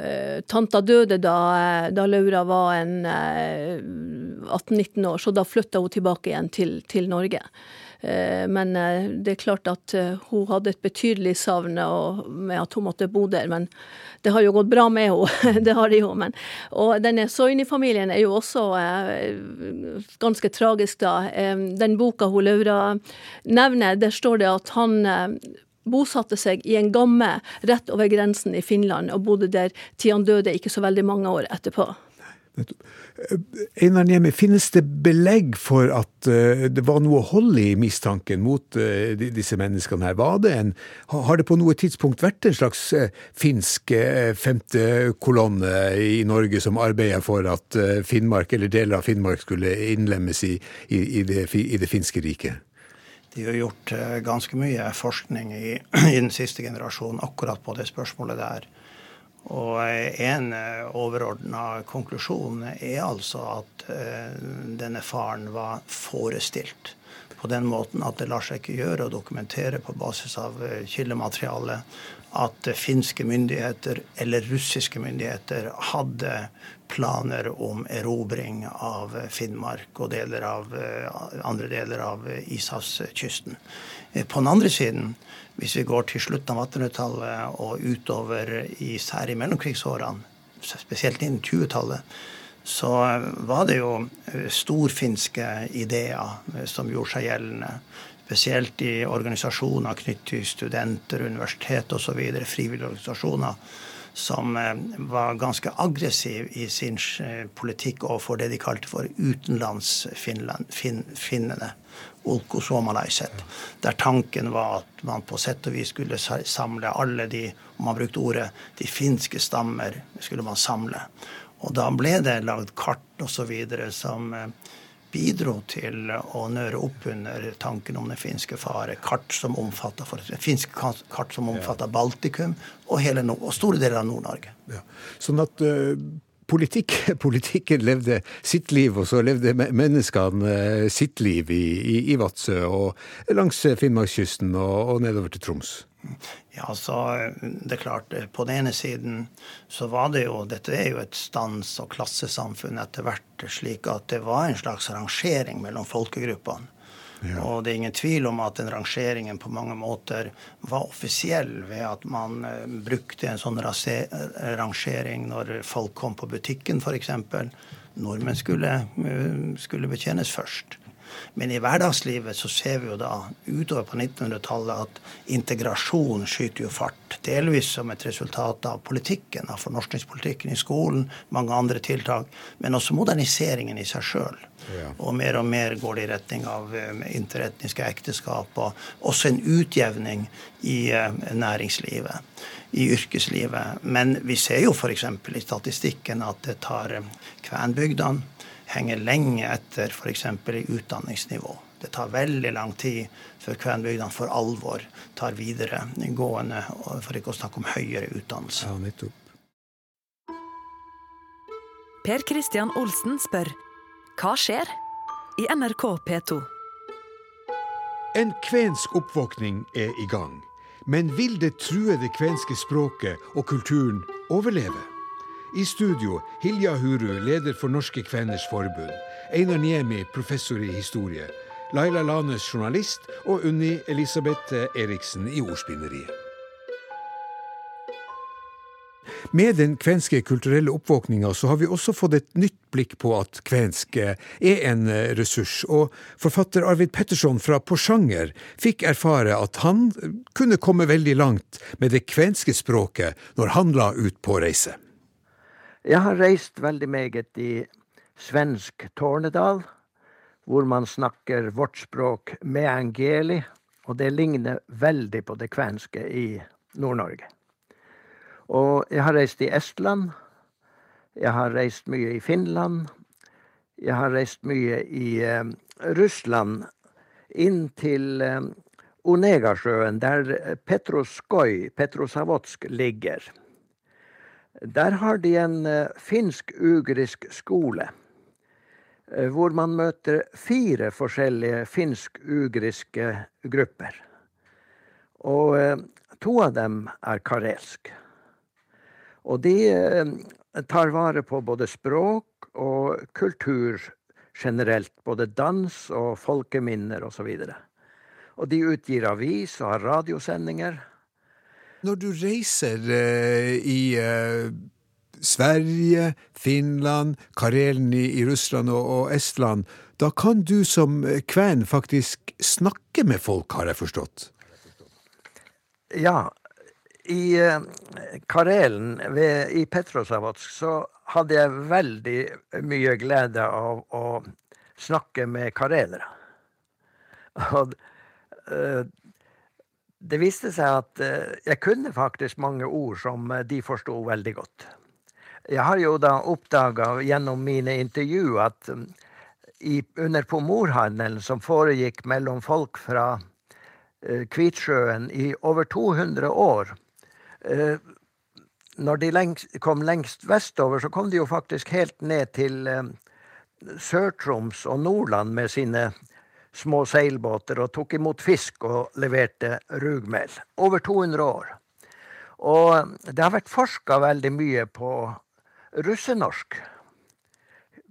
eh, Tanta døde da, eh, da Laura var en eh, 18-19 år, så da flytta hun tilbake igjen til, til Norge. Eh, men eh, det er klart at eh, hun hadde et betydelig savn med at hun måtte bo der. Men det har jo gått bra med henne. [LAUGHS] det har det jo. Men, og denne Soini-familien er jo også ganske tragisk, da. Den boka hun Laura nevner, der står det at han bosatte seg i en gamme rett over grensen i Finland, og bodde der til han døde ikke så veldig mange år etterpå. Einar Niemi, finnes det belegg for at uh, det var noe hold i mistanken mot uh, disse menneskene her? Var det en, har det på noe tidspunkt vært en slags finsk femtekolonne i Norge som arbeider for at Finnmark, eller deler av Finnmark skulle innlemmes i, i, i, det, i det, finske riket? De har gjort ganske mye forskning i, [CLEARS THROAT] i den siste generasjonen akkurat på det spørsmålet der. Og en eh, overordna konklusjon er altså at eh, denne faren var forestilt. På den måten at det lar seg ikke gjøre å dokumentere på basis av eh, kildemateriale at finske myndigheter eller russiske myndigheter hadde planer om erobring av Finnmark og deler av, andre deler av ishavskysten. På den andre siden hvis vi går til slutten av 1800-tallet og utover i særlig mellomkrigsårene, spesielt innen 20-tallet, så var det jo eh, storfinske ideer eh, som gjorde seg gjeldende. Spesielt i organisasjoner knyttet til studenter, universitet osv., frivillige organisasjoner, som eh, var ganske aggressiv i sin politikk overfor det de kalte for utenlandsfinnene der tanken var at man på sett og vis skulle samle alle de om man brukte ordet, de finske stammer skulle man samle. Og da ble det lagd kart osv. som eh, bidro til å nøre opp under tanken om den finske fare. Kart som omfatta finske kart som omfatta Baltikum og, hele, og store deler av Nord-Norge. Ja. Sånn at uh politikk, [LAUGHS] politikken levde sitt liv, og så levde menneskene eh, sitt liv i, i, i Vadsø og langs Finnmarkskysten og, og nedover til Troms. Ja, så det er klart. På den ene siden så var det jo Dette er jo et stands- og klassesamfunn etter hvert, slik at det var en slags rangering mellom folkegruppene. Ja. Og det er ingen tvil om at den rangeringen på mange måter var offisiell ved at man uh, brukte en sånn rangering når folk kom på butikken, f.eks. Nordmenn skulle, skulle betjenes først. Men i hverdagslivet så ser vi jo da utover på 1900-tallet at integrasjon skyter jo fart. Delvis som et resultat av politikken, av fornorskningspolitikken i skolen, mange andre tiltak. Men også moderniseringen i seg sjøl. Ja. Og mer og mer går det i retning av eh, interetniske ekteskap, og også en utjevning i eh, næringslivet, i yrkeslivet. Men vi ser jo f.eks. i statistikken at det tar eh, kvenbygdene henger lenge etter f.eks. i utdanningsnivå. Det tar veldig lang tid før kvenbygdene for alvor tar videre gående, for ikke å snakke om høyere utdannelse. Ja, nettopp. Per Christian Olsen spør hva skjer i NRK P2? En kvensk oppvåkning er i gang. Men vil det truede kvenske språket og kulturen overleve? I studio Hilja Huru, leder for Norske Kveners Forbund. Einar Niemi, professor i historie. Laila Lanes, journalist. Og Unni Elisabeth Eriksen i Ordspinneriet. Med den kvenske kulturelle oppvåkninga så har vi også fått et nytt blikk på at kvensk er en ressurs. Og forfatter Arvid Petterson fra Porsanger fikk erfare at han kunne komme veldig langt med det kvenske språket når han la ut på reise. Jeg har reist veldig meget i svensk Tornedal, hvor man snakker vårt språk med angeli, og det ligner veldig på det kvenske i Nord-Norge. Og jeg har reist i Estland. Jeg har reist mye i Finland. Jeg har reist mye i eh, Russland, inn til eh, Onegasjøen, der Petroskoj, Petrosavotsk, ligger. Der har de en eh, finsk-ugrisk skole. Eh, hvor man møter fire forskjellige finsk-ugriske grupper. Og eh, to av dem er karelsk. Og de tar vare på både språk og kultur generelt. Både dans og folkeminner osv. Og, og de utgir avis og har radiosendinger. Når du reiser uh, i uh, Sverige, Finland, Karelen i, i Russland og, og, Estland, da kan du som kven faktisk snakke med folk, har jeg forstått? Ja, i eh, Karelen, ved, i Petrosavatsk, så hadde jeg veldig mye glede av å snakke med karelere. Og uh, det viste seg at uh, jeg kunne faktisk mange ord som de forsto veldig godt. Jeg har jo da oppdaga gjennom mine intervju at um, i, under pomorhandelen som foregikk mellom folk fra Kvitsjøen i over 200 år, Eh, når de kom lengst vestover, så kom de jo faktisk helt ned til eh, Sør-Troms og Nordland med sine små seilbåter og tok imot fisk og leverte rugmel. Over 200 år. Og det har vært forska veldig mye på russenorsk.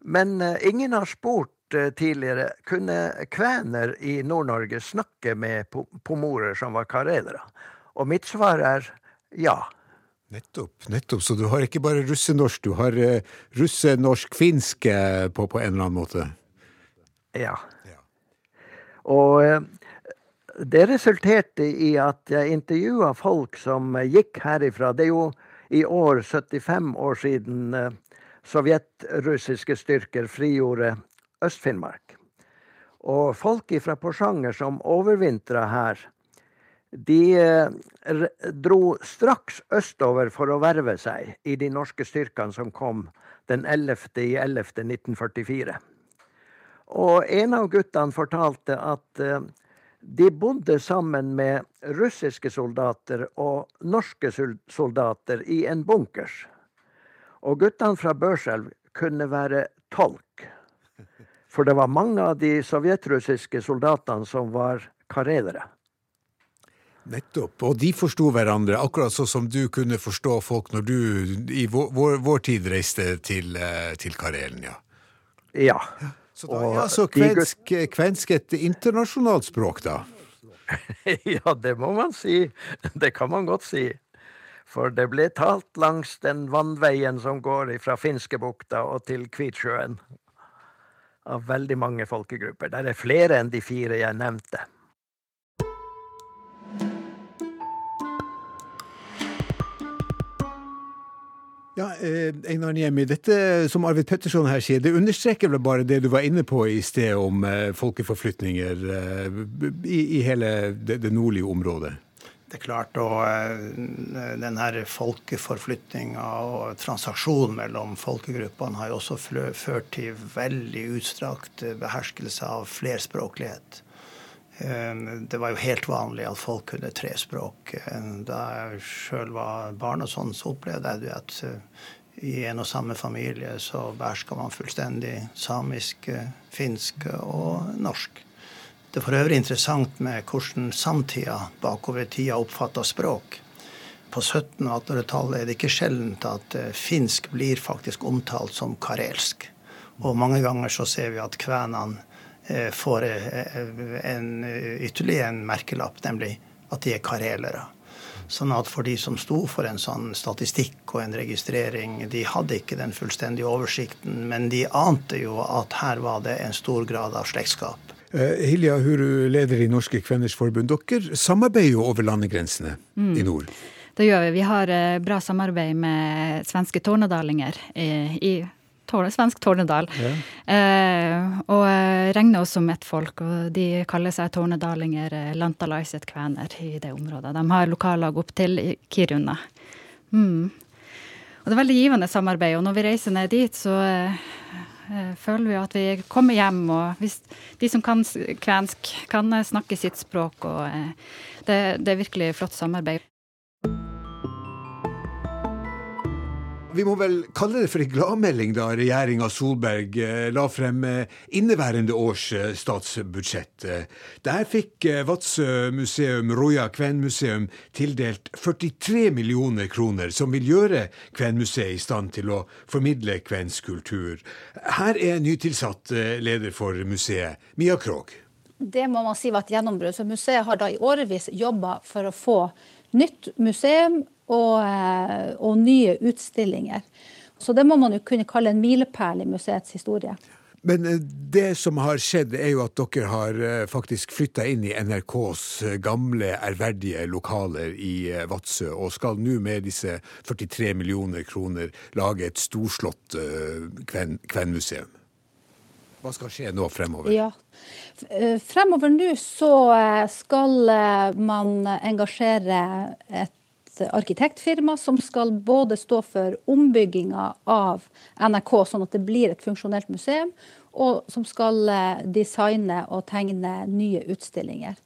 Men eh, ingen har spurt tidligere kunne kvener i Nord-Norge snakke med pomorer som var karelere. Og mitt svar er ja. Nettopp. nettopp. Så du har ikke bare russenorsk, du har uh, russenorsk-finsk på, på, en eller annen måte? Ja. Og uh, det resulterte i at jeg intervjua folk som gikk herifra. Det er jo i år 75 år siden uh, sovjetrussiske styrker frigjorde Øst-Finnmark. Og folk fra Porsanger som overvintra her, de eh, dro straks østover for å verve seg i de norske styrkene som kom den 11. i 11. 1944. Og en av guttene fortalte at eh, de bodde sammen med russiske soldater og norske soldater i en bunkers. Og guttene fra Børselv kunne være tolk. For det var mange av de sovjetrussiske soldatene som var karelere. Nettopp. Og de forsto hverandre, akkurat sånn som du kunne forstå folk når du i vår, vår, vår tid reiste til, eh, til, Karelen, ja. Ja. Så da er altså kvensk, kvensk et internasjonalt språk, da? [LAUGHS] ja, det må man si. Det kan man godt si. For det ble talt langs den vannveien som går fra Finskebukta og til Kvitsjøen. Av veldig mange folkegrupper. Der er flere enn de fire jeg nevnte. Ja, eh, Einar Niemi, dette som Arvid Petterson her sier, det understreker vel bare det du var inne på i sted om eh, folkeforflytninger eh, i, i, hele det, det, nordlige området? Det er klart, og den her folkeforflytninga og transaksjonen mellom folkegruppene har jo også ført til veldig utstrakt beherskelse av flerspråklighet. Eh, det var jo helt vanlig at folk kunne tre språk. Eh, da jeg sjøl var barn, og sånn, så opplevde jeg at eh, i en og samme familie så beherska man fullstendig samisk, finsk og norsk. Det er for øvrig interessant med hvordan samtida bakover tida oppfatter språk. På 1700- og 1800-tallet er det ikke sjeldent at finsk blir faktisk omtalt som karelsk. Og mange ganger så ser vi at kvenene får eh, en, ytterligere en merkelapp, nemlig at de er karelere. Sånn at for de som sto for en sånn statistikk og en registrering, de hadde ikke den fullstendige oversikten, men de ante jo at her var det en stor grad av slektskap. Eh, Hilja Huru, leder i Norske Kveners Forbund. Dere samarbeider jo over landegrensene mm. i nord. Det gjør vi. Vi har eh, bra samarbeid med svenske tornedalinger i, i svensk Tornedal. Ja. Eh, og eh, regner oss som ett folk. Og de kaller seg tornedalinger, eh, lantalaiset kvener i det området. De har lokallag opp til Kiruna. Mm. Og det er veldig givende samarbeid. Og når vi reiser ned dit, så eh, føler vi at vi kommer hjem. Og hvis de som kan kvensk, kan snakke sitt språk. Og eh, det, det er virkelig flott samarbeid. Vi må vel kalle det for en gladmelding da regjeringa Solberg eh, la frem eh, inneværende års eh, statsbudsjett. Der fikk Vadsø museum, Roja kvenmuseum, tildelt 43 millioner kroner, som vil gjøre Kvenmuseet i stand til å formidle kvensk kultur. Her er nytilsatt leder for museet, Mia Krogh. Det må man si var et gjennombrudd. for Museet har da i årevis jobba for å få nytt museum og, eh, og nye utstillinger. Så det må man jo kunne kalle en milepæl i museets historie. Men eh, det som har skjedd, er jo at dere har eh, faktisk flytta inn i NRKs gamle, ærverdige lokaler i Vadsø, og skal nå med disse 43 millioner kroner lage et storslått kvenmuseum. Hva skal skje nå fremover? Ja. Fremover nå så skal man engasjere et arkitektfirma som skal både stå for ombygginga av NRK, sånn at det blir et funksjonelt museum, og som skal eh, designe og tegne nye utstillinger.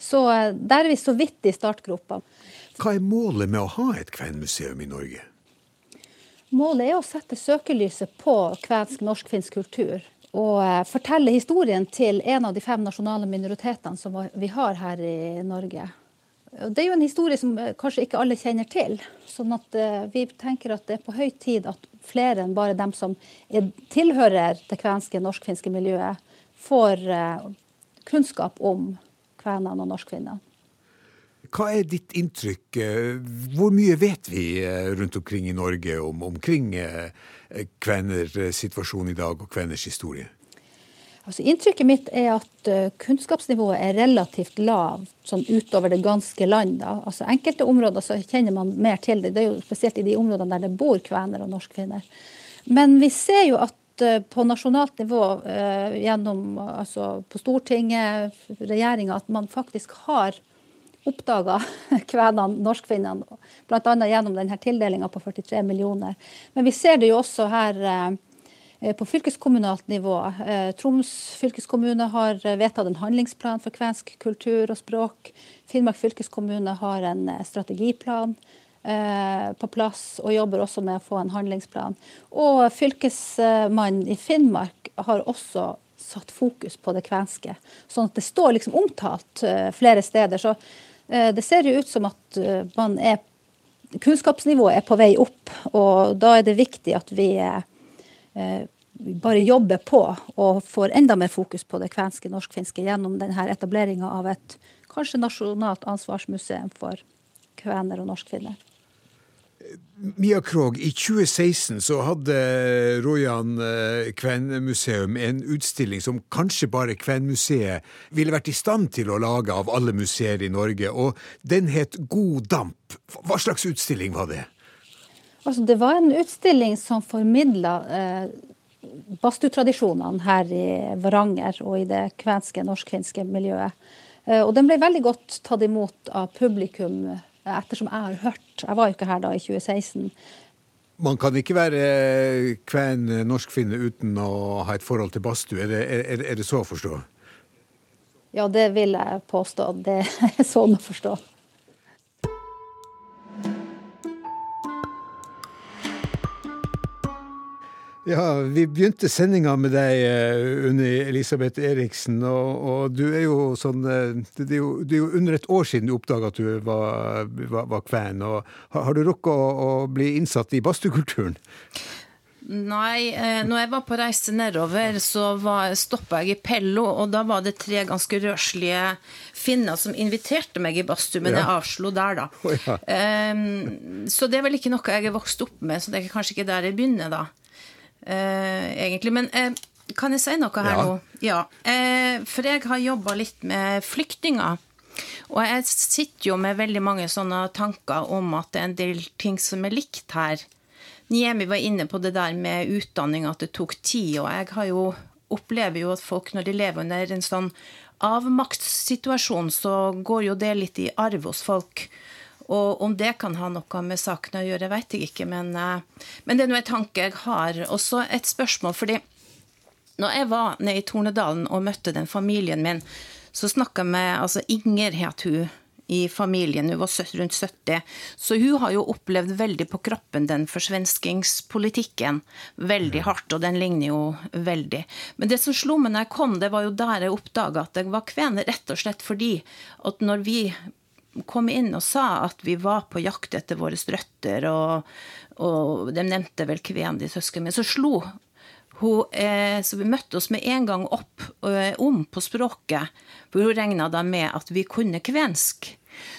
Så eh, der er vi så vidt i startgropa. Hva er målet med å ha et kvenmuseum i Norge? Målet er å sette søkelyset på kvensk, norsk-finsk kultur. Og eh, fortelle historien til en av de fem nasjonale minoritetene som vi har her i Norge. Det er jo en historie som eh, kanskje ikke alle kjenner til. sånn at uh, vi tenker at det er på høy tid at flere enn bare dem som er, tilhører det kvenske, norsk-finske miljøet, får kunnskap om kvenene og norskfinnene. Hva er ditt inntrykk? Hvor mye vet vi rundt omkring i Norge om omkring kveners situasjon i dag og kveners historie? Altså, inntrykket mitt er at kunnskapsnivået er relativt lavt sånn utover det ganske land. Da. Altså, enkelte områder så kjenner man mer til det. Det er jo spesielt i de områdene der det bor kvener og norskfinner. Men vi ser jo at på nasjonalt nivå, gjennom altså på Stortinget, regjeringa, at man faktisk har oppdaga [LAUGHS] kvenene, norskfinnene, bl.a. gjennom denne tildelinga på 43 millioner. Men vi ser det jo også her Eh, på fylkeskommunalt nivå. Eh, Troms fylkeskommune har eh, vedtatt en handlingsplan for kvensk kultur og språk. Finnmark fylkeskommune har en strategiplan på plass og jobber også med å få en handlingsplan. Og Fylkesmannen i Finnmark har også satt fokus på det kvenske. Sånn at det står liksom omtalt flere steder. Så det ser jo ut som at man er Kunnskapsnivået er på vei opp, og da er det viktig at vi bare jobber på og får enda mer fokus på det kvenske norsk-finske gjennom denne etableringa av et kanskje nasjonalt ansvarsmuseum for kvener og norskfinner. Mia Krogh, i 2016 så hadde Rojan eh, kvenmuseum en utstilling som kanskje bare Kvenmuseet ville vært i stand til å lage av alle museer i Norge, og den het God damp. Hva slags utstilling var det? Altså, det var en utstilling som formidla eh, badstuetradisjonene her i Varanger og i det kvenske, norsk-finske miljøet. Eh, og den ble veldig godt tatt imot av publikum, ettersom jeg har hørt. Jeg var jo ikke her da i 2016. Man kan ikke være kven norsk-finne uten å ha et forhold til badstue. Er, er, er, det så å forstå? Ja, det vil jeg påstå. Det er sånn å forstå. Ja, Vi begynte sendinga med deg, eh, Unni Elisabeth Eriksen. Og, og, du er jo sånn eh, Det er jo, det er jo under et år siden du oppdaga at du var, var, var kven. Og har, har du rukket å, å, bli innsatt i badstuekulturen? Nei, eh, når jeg var på reise nedover, så stoppa jeg i Pello, og da var det tre ganske røslige finner som inviterte meg i badstue, men ja. jeg avslo der, da. Oh, ja. eh, så det er vel ikke noe jeg er vokst opp med, så det er kanskje ikke der jeg begynner, da egentlig. Men eh, kan jeg si noe her ja. nå? Ja. Eh, for jeg har jobba litt med flyktninger. Og jeg sitter jo med veldig mange sånne tanker om at det er en del ting som er likt her. Niemi var inne på det der med utdanning, at det tok tid. Og jeg har jo, opplever jo at folk, når de lever under en sånn avmaktssituasjon, så går jo det litt i arv hos folk. Og om det kan ha noe med saken å gjøre, vet jeg ikke, men, eh, men det er nå en tanke jeg har. Og så et spørsmål, fordi når jeg var nede i Tornedalen og møtte den familien min, så snakka med altså Inger het hun i familien, hun var rundt 70. Så hun har jo opplevd veldig på kroppen den forsvenskingspolitikken. Veldig hardt, og den ligner jo veldig. Men det som slo meg når jeg kom, det var jo der jeg oppdaga at jeg var kven, rett og slett fordi at når vi kom inn og sa at vi var på jakt etter våre røtter, og, og, de nevnte vel kven, de søsknene mine, så slo hun eh, Så vi møtte oss med en gang opp eh, om på språket, for hun regna da med at vi kunne kvensk.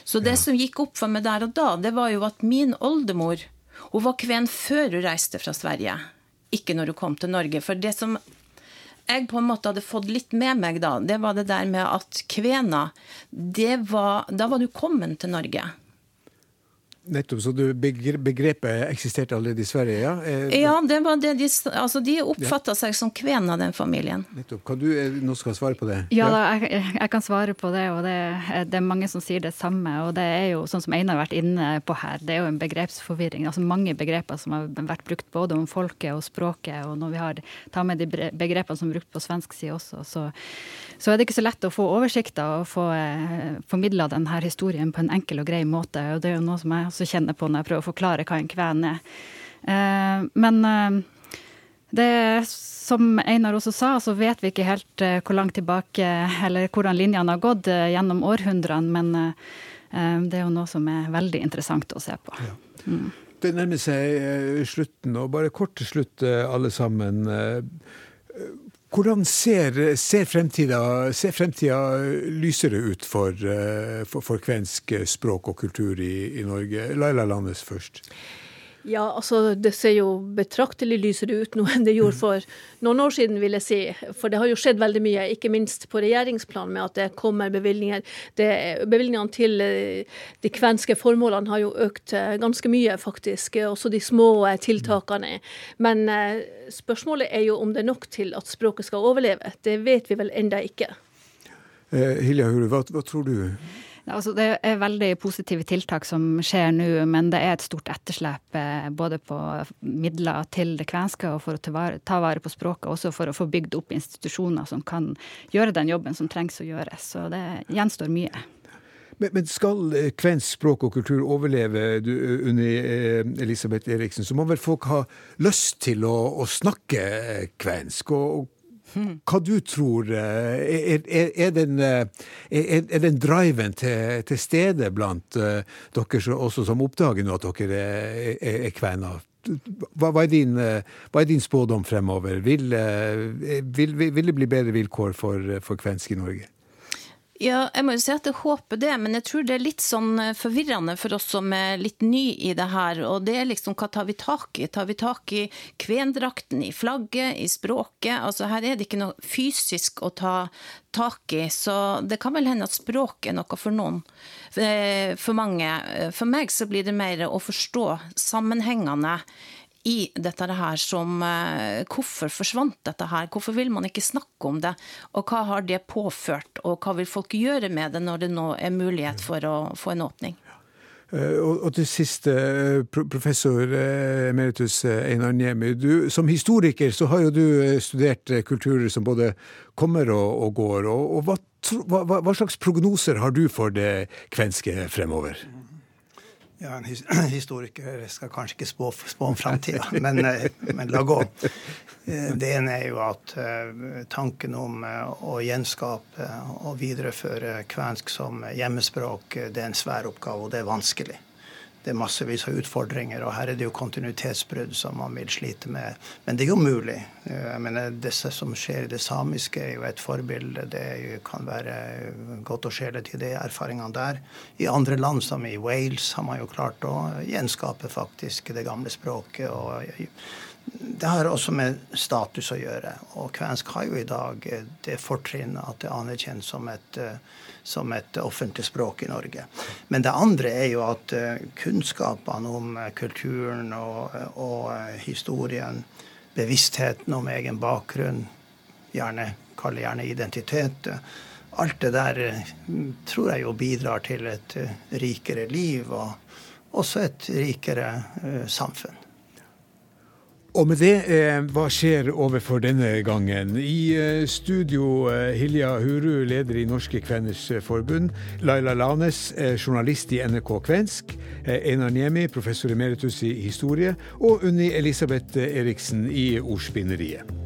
Så det ja. som gikk opp for meg der og da, det var jo at min oldemor hun var kven før hun reiste fra Sverige, ikke når hun kom til Norge. For det som jeg på en måte hadde fått litt med meg da, det var det der med at kvena Da var du kommet til Norge. Nettopp, så du, begrepet eksisterte allerede i Sverige? Ja, eh, ja det var det de, altså de oppfatta ja. seg som kven av den familien. Nettopp. Kan du eh, nå skal svare på det? Ja, da, jeg, jeg, kan svare på det. og det, det, er mange som sier det samme. og Det er jo sånn som Einar har vært inne på her, det er jo en begrepsforvirring. altså Mange begreper som har vært brukt både om folket og språket. og Når vi har tar med de begrepene som er brukt på svensk side også, så, så er det ikke så lett å få oversikter og få eh, formidla denne historien på en enkel og grei måte. og det er jo noe som jeg også kjenner på når jeg prøver å forklare hva en kven er. Eh, men eh, det som Einar også sa, så vet vi ikke helt eh, hvor langt tilbake eller hvordan linjene har gått gjennom århundrene, men det er jo noe som er veldig interessant å se på. Ja. Mm. Det nærmer seg slutten, og bare kort til slutt, alle sammen. Hvordan ser, ser, fremtida, ser lysere ut for, for, for, kvensk språk og kultur i, i Norge? Laila Landes først. Ja, altså det ser jo betraktelig lysere ut nå enn det gjorde for noen år siden, vil jeg si. For det har jo skjedd veldig mye, ikke minst på regjeringsplan med at det kommer bevilgninger. Det, bevilgningene til eh, de kvenske formålene har jo økt eh, ganske mye, faktisk. Også de små eh, tiltakene. Men spørsmålet er jo om det er nok til at språket skal overleve. Det vet vi vel enda ikke. Hilja Hure, hva, hva tror du? Altså, det er veldig positive tiltak som skjer nå, men det er et stort etterslep eh, både på midler til det kvenske og for å ta vare på språket, også for å få bygd opp institusjoner som kan gjøre den jobben som trengs å gjøres. Så det gjenstår mye. Men, skal eh, kvensk språk og kultur overleve eh, Elisabeth Eriksen, så må vel folk ha lyst til å, å snakke kvensk? Og, og hva du tror eh, Er, er, er, den, eh, er den, driven til, til stede blant uh, dere også som oppdager nå at dere er, kvener? Hva, hva, din, hva, er din, spådom fremover? Vil, vil, vil det bli bedre vilkår for, for kvensk i Norge? Ja, jeg må jo si at jeg håper det, men jeg tror det er litt sånn eh, forvirrende for oss som er litt ny i det her. Og det er liksom hva tar vi tak i? Tar vi tak i kvendrakten, i flagget, i språket? Altså her er det ikke noe fysisk å ta tak i, så det kan vel hende at språk er noe for noen. Eh, for mange. For meg så blir det mer å forstå sammenhengene i dette her som eh, Hvorfor forsvant dette her? Hvorfor vil man ikke snakke om det? Og hva har det påført, og hva vil folk gjøre med det når det nå er mulighet for å få en åpning? Eh, og til sist, eh, professor emeritus Einar Niemi. Som historiker så har jo du studert kulturer som både kommer og, og går. Og, og hva, hva, hva, slags prognoser har du for det kvenske fremover? Ja, En [CLEARS THROAT] historiker skal kanskje ikke spå, spå om framtida, [LAUGHS] men, men, la gå. Det ene er jo at tanken om å gjenskape og videreføre kvensk som hjemmespråk, det er en svær oppgave, og det er vanskelig det er massevis av utfordringer, og her er det jo kontinuitetsbrudd som man vil slite med. Men det er jo mulig. Jeg mener, Det som skjer i det samiske, er jo et forbilde. Det kan være godt å skjele til de erfaringene der. I andre land, som i Wales, har man jo klart å gjenskape faktisk det gamle språket. og det har også med status å gjøre. Og kvensk har jo i dag det fortrinnet at det er anerkjent som et som et offentlig språk i Norge. Men det andre er jo at eh, kunnskapene om eh, kulturen og, og eh, historien, bevisstheten om egen bakgrunn, gjerne, kall gjerne identitet, alt det der tror jeg jo bidrar til et rikere liv og også et rikere samfunn. Og med det, eh, hva skjer overfor denne gangen? I eh, studio eh, Hilja Huru, leder i Norske Kveners Forbund. Laila Lanes, journalist i NRK Kvensk. Einar Niemi, professor emeritus i historie. Og Unni Elisabeth Eriksen i Ordspinneriet.